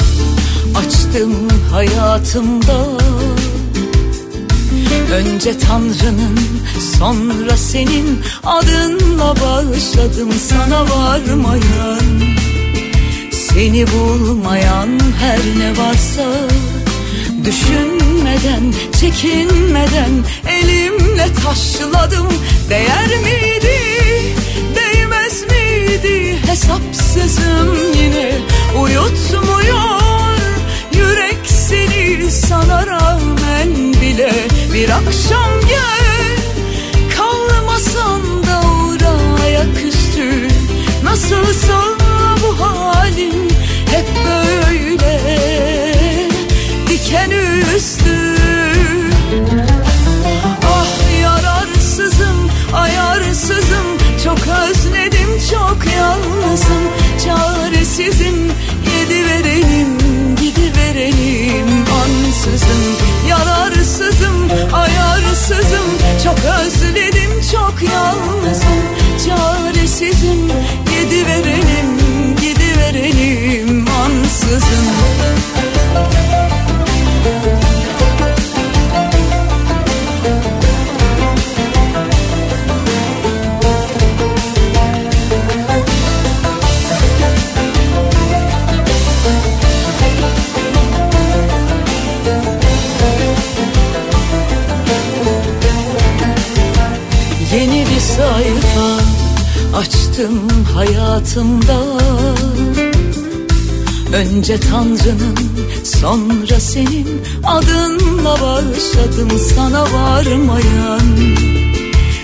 açtım hayatımda. Önce Tanrı'nın sonra senin adınla başladım sana varmayan. Seni bulmayan her ne varsa Düşünmeden, çekinmeden elimle taşladım. Değer miydi, değmez miydi? Hesapsızım yine Uyutmuyor seni sana rağmen bile Bir akşam gel. Kalmasan da uğra ayaküstü Nasılsa bu halin hep böyle. Diken üstü. Ah yararsızım, ayarsızım. Çok özledim, çok yalnızım. Çaresizim, Ansızım, yararsızım, ayarsızım. Çok özledim, çok yalnızım. Çaresizim, yedi verelim, gidi verelim Ansızım açtım hayatımda. Önce Tanrı'nın sonra senin. Adınla başladım sana varmayan.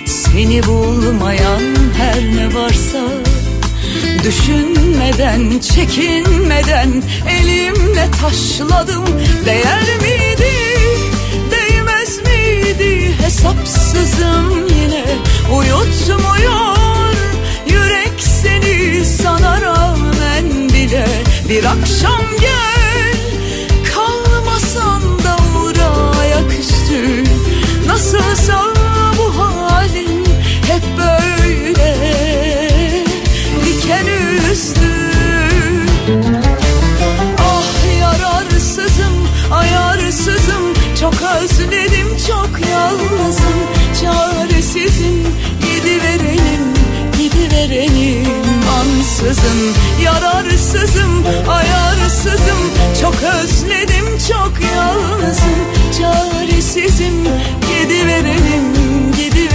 Seni bulmayan her ne varsa. Düşünmeden, çekinmeden elimle taşladım. Değer miydi, değmez miydi? Hesapsızım yine. Uyutmuyor sana rağmen bile Bir akşam gel. Kalmasan da uğra ayaküstü Nasılsa bu halin hep böyle. Diken üstü. Ah yararsızım, ayarsızım. Çok özledim, çok yalnızım Ansızın, yararsızım, ayarsızım. Çok özledim, çok yalnızım. Çaresizim, gidi verelim, gidi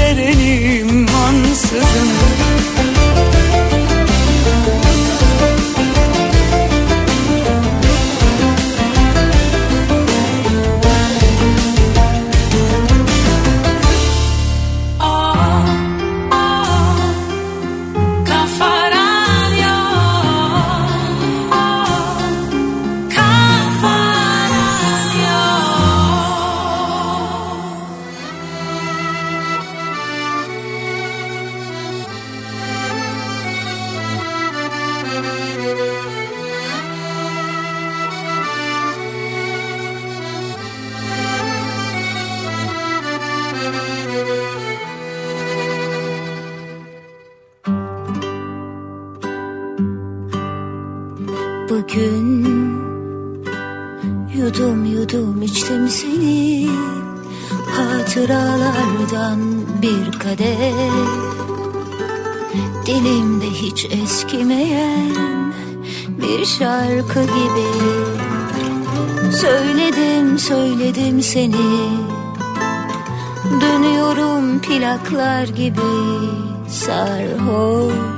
Söyledim seni. Dönüyorum plaklar gibi sarhoş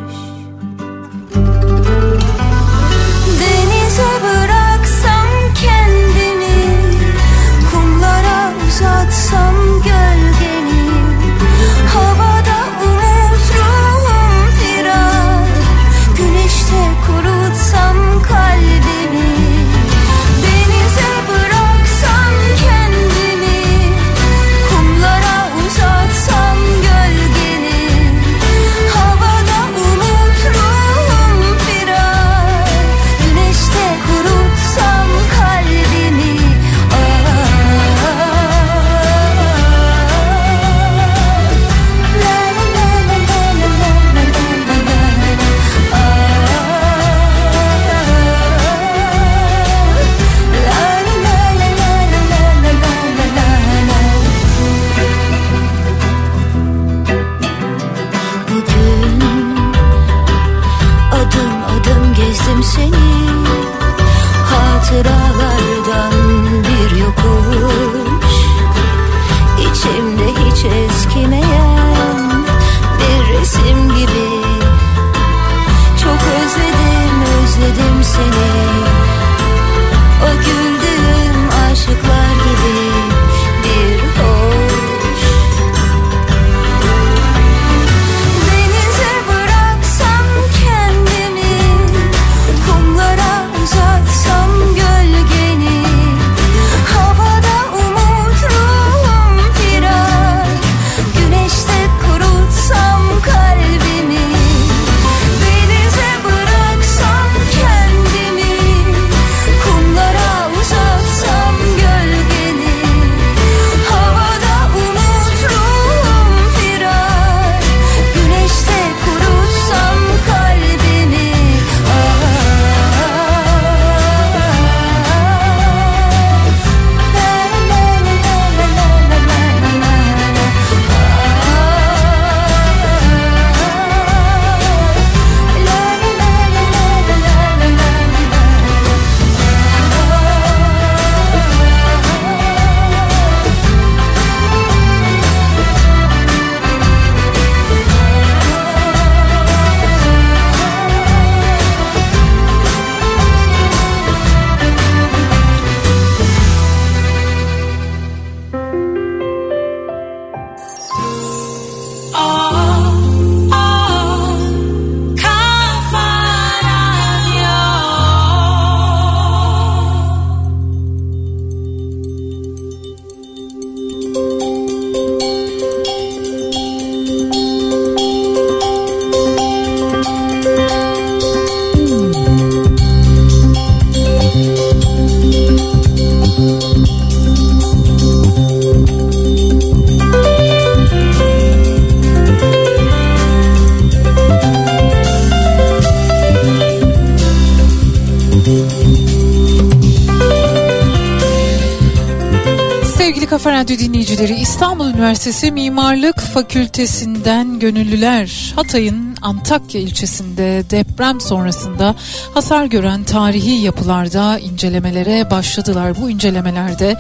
İstanbul Üniversitesi Mimarlık Fakültesinden gönüllüler Hatay'ın Antakya ilçesinde deprem sonrasında hasar gören tarihi yapılarda incelemelere başladılar. Bu incelemelerde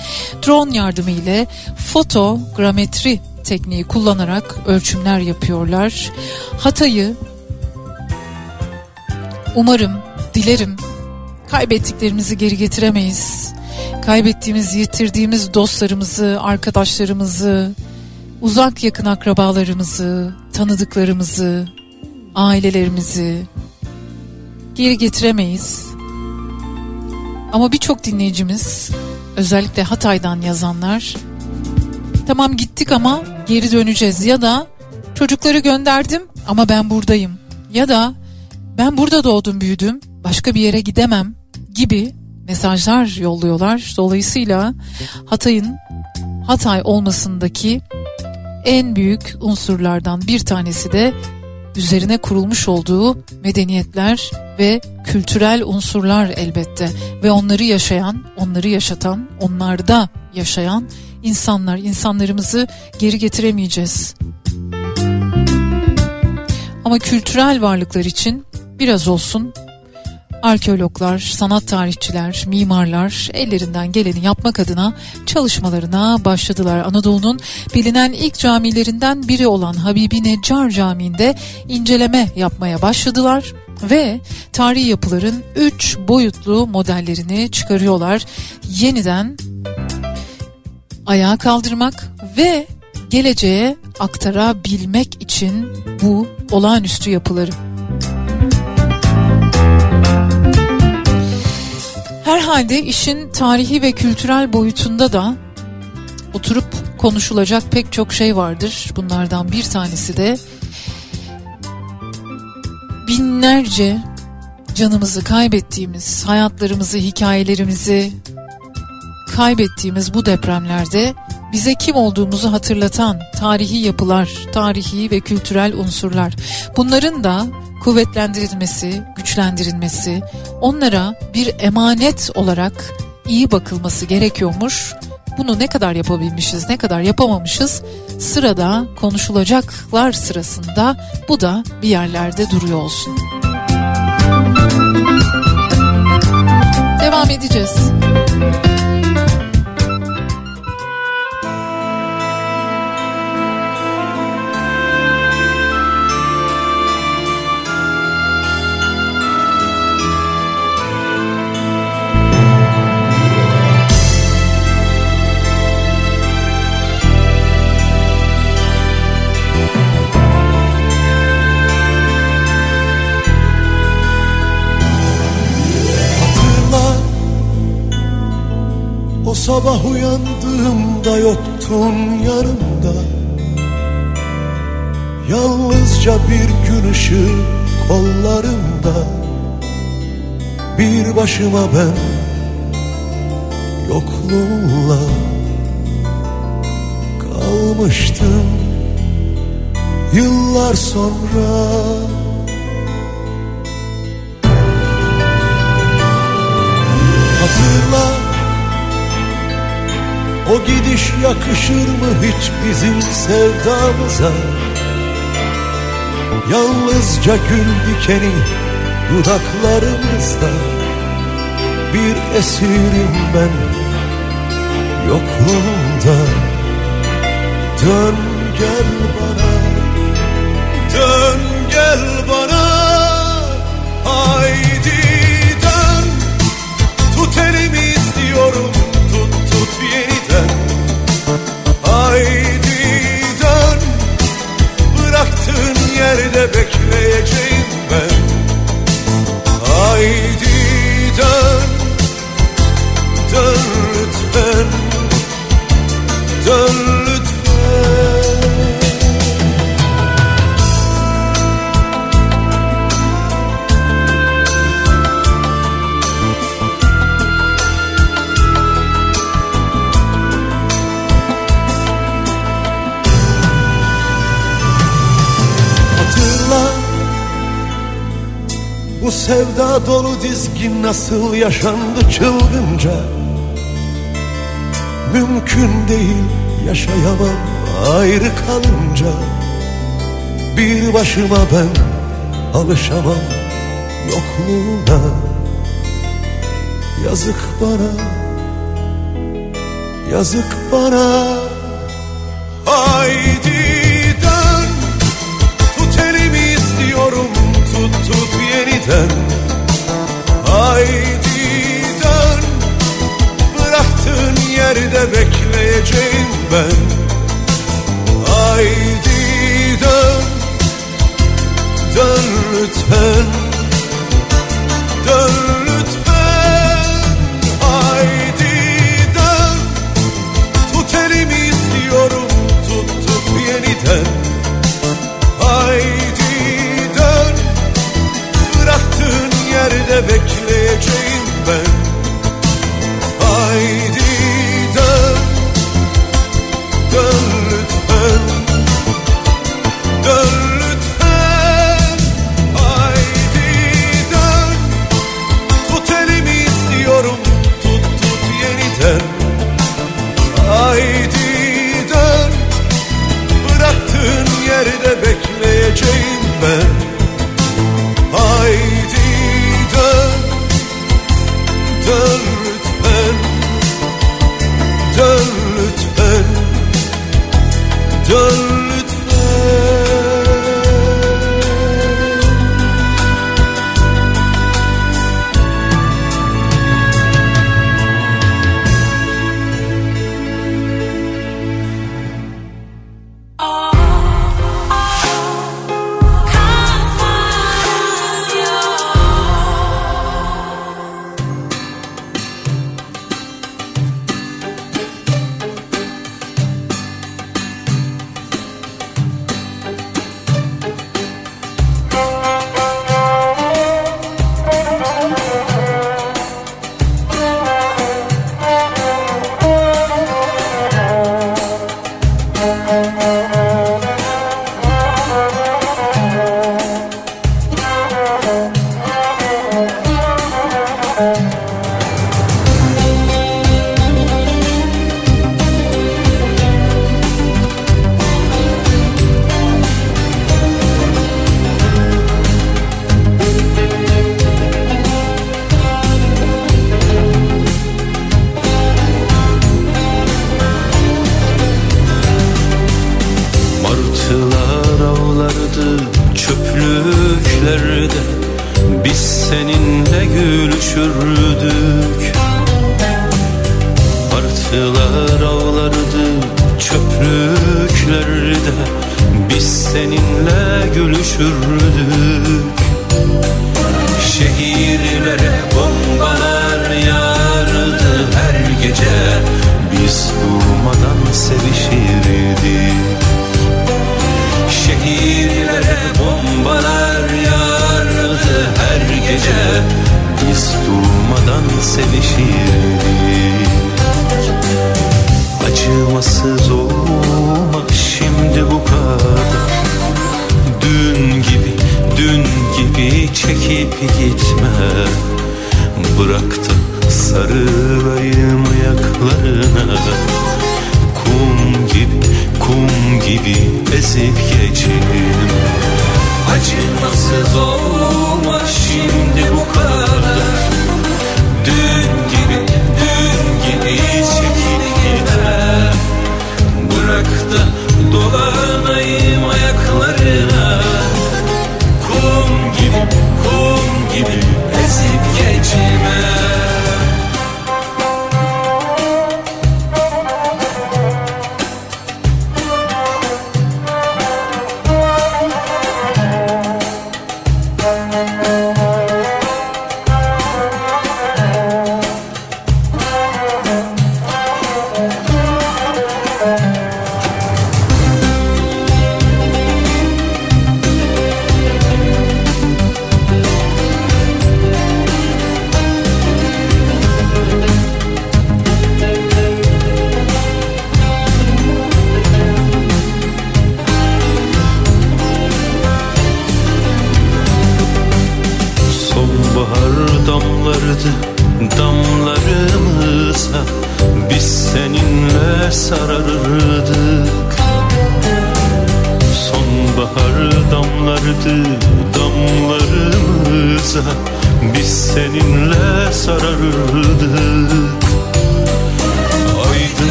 drone yardımı ile fotogrametri tekniği kullanarak ölçümler yapıyorlar. Hatay'ı umarım, dilerim kaybettiklerimizi geri getiremeyiz. Kaybettiğimiz, yitirdiğimiz dostlarımızı, arkadaşlarımızı, uzak yakın akrabalarımızı, tanıdıklarımızı, ailelerimizi geri getiremeyiz. Ama birçok dinleyicimiz, özellikle Hatay'dan yazanlar, tamam gittik ama geri döneceğiz. ya da çocukları gönderdim ama ben buradayım. ya da ben burada doğdum büyüdüm başka bir yere gidemem. gibi mesajlar yolluyorlar. Dolayısıyla Hatay'ın Hatay olmasındaki en büyük unsurlardan bir tanesi de üzerine kurulmuş olduğu medeniyetler ve kültürel unsurlar elbette ve onları yaşayan, onları yaşatan, onlarda yaşayan insanlar, insanlarımızı geri getiremeyeceğiz. Ama kültürel varlıklar için biraz olsun arkeologlar, sanat tarihçiler, mimarlar ellerinden geleni yapmak adına çalışmalarına başladılar. Anadolu'nun bilinen ilk camilerinden biri olan Habibi Neccar Camii'nde inceleme yapmaya başladılar ve tarihi yapıların 3 boyutlu modellerini çıkarıyorlar. Yeniden ayağa kaldırmak ve geleceğe aktarabilmek için bu olağanüstü yapıları. Herhalde işin tarihi ve kültürel boyutunda da oturup konuşulacak pek çok şey vardır. Bunlardan bir tanesi de binlerce canımızı kaybettiğimiz, hayatlarımızı, hikayelerimizi kaybettiğimiz bu depremlerde bize kim olduğumuzu hatırlatan tarihi yapılar, tarihi ve kültürel unsurlar. Bunların da kuvvetlendirilmesi, güçlendirilmesi, onlara bir emanet olarak iyi bakılması gerekiyormuş. Bunu ne kadar yapabilmişiz, ne kadar yapamamışız? Sırada konuşulacaklar sırasında bu da bir yerlerde duruyor olsun. Devam edeceğiz. Sabah uyandığımda yoktun yanımda Yalnızca bir gün ışığı kollarımda. Bir başıma ben yokluğunla Kalmıştım. Yıllar sonra. Hatırla o gidiş yakışır mı hiç bizim sevdamıza? Yalnızca gül dikeni dudaklarımızda. Bir esirim ben yokluğunda Dön gel bana Yerde bekleyeceğim ben. Haydi dön Dön lütfen Dön sevda dolu dizgin nasıl yaşandı çılgınca? Mümkün değil yaşayamam ayrı kalınca. Bir başıma ben alışamam yokluğuna. Yazık bana Yazık bana lütfen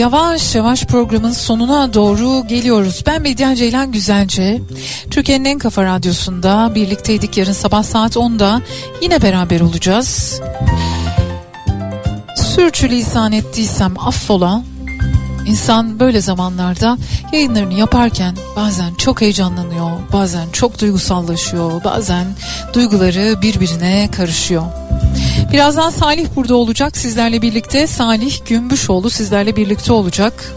yavaş yavaş programın sonuna doğru geliyoruz. Ben Medya Ceylan Güzelce. Türkiye'nin en kafa radyosunda birlikteydik yarın sabah saat 10'da yine beraber olacağız. Sürçülisan ettiysem affola. İnsan böyle zamanlarda yayınlarını yaparken bazen çok heyecanlanıyor, bazen çok duygusallaşıyor, bazen duyguları birbirine karışıyor. Birazdan Salih burada olacak sizlerle birlikte. Salih Gümbüşoğlu sizlerle birlikte olacak.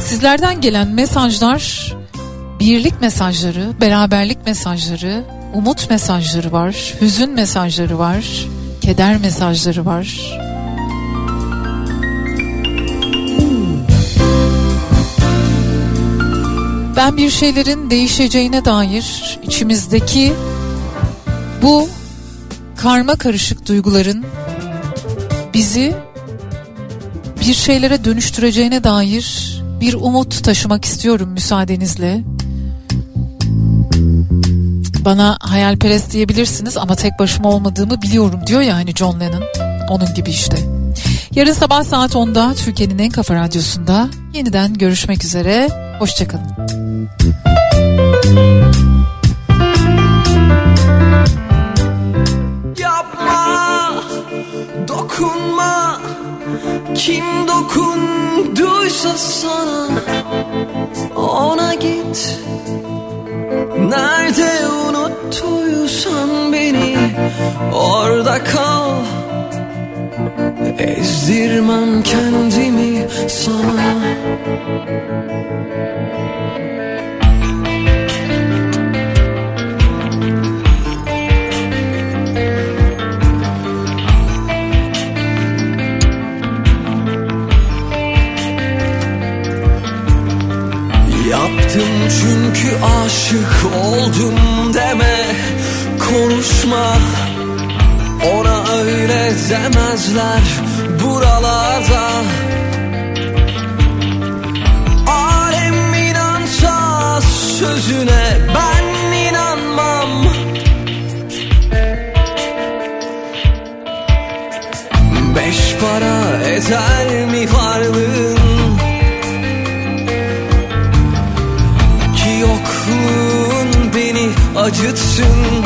Sizlerden gelen mesajlar birlik mesajları, beraberlik mesajları, umut mesajları var, hüzün mesajları var, keder mesajları var. Ben bir şeylerin değişeceğine dair içimizdeki bu karma karışık duyguların bizi bir şeylere dönüştüreceğine dair bir umut taşımak istiyorum müsaadenizle. Bana hayalperest diyebilirsiniz ama tek başıma olmadığımı biliyorum diyor ya hani John Lennon. Onun gibi işte. Yarın sabah saat 10'da Türkiye'nin en kafa radyosunda yeniden görüşmek üzere. Hoşçakalın. Kim dokunduysa sana ona git. Nerede unuttuysan beni orada kal. Ezdirmem kendimi sana. gözler buralarda. Alem inansa sözüne ben inanmam. Beş para eder mi varlığın? Ki yokluğun beni acıtsın.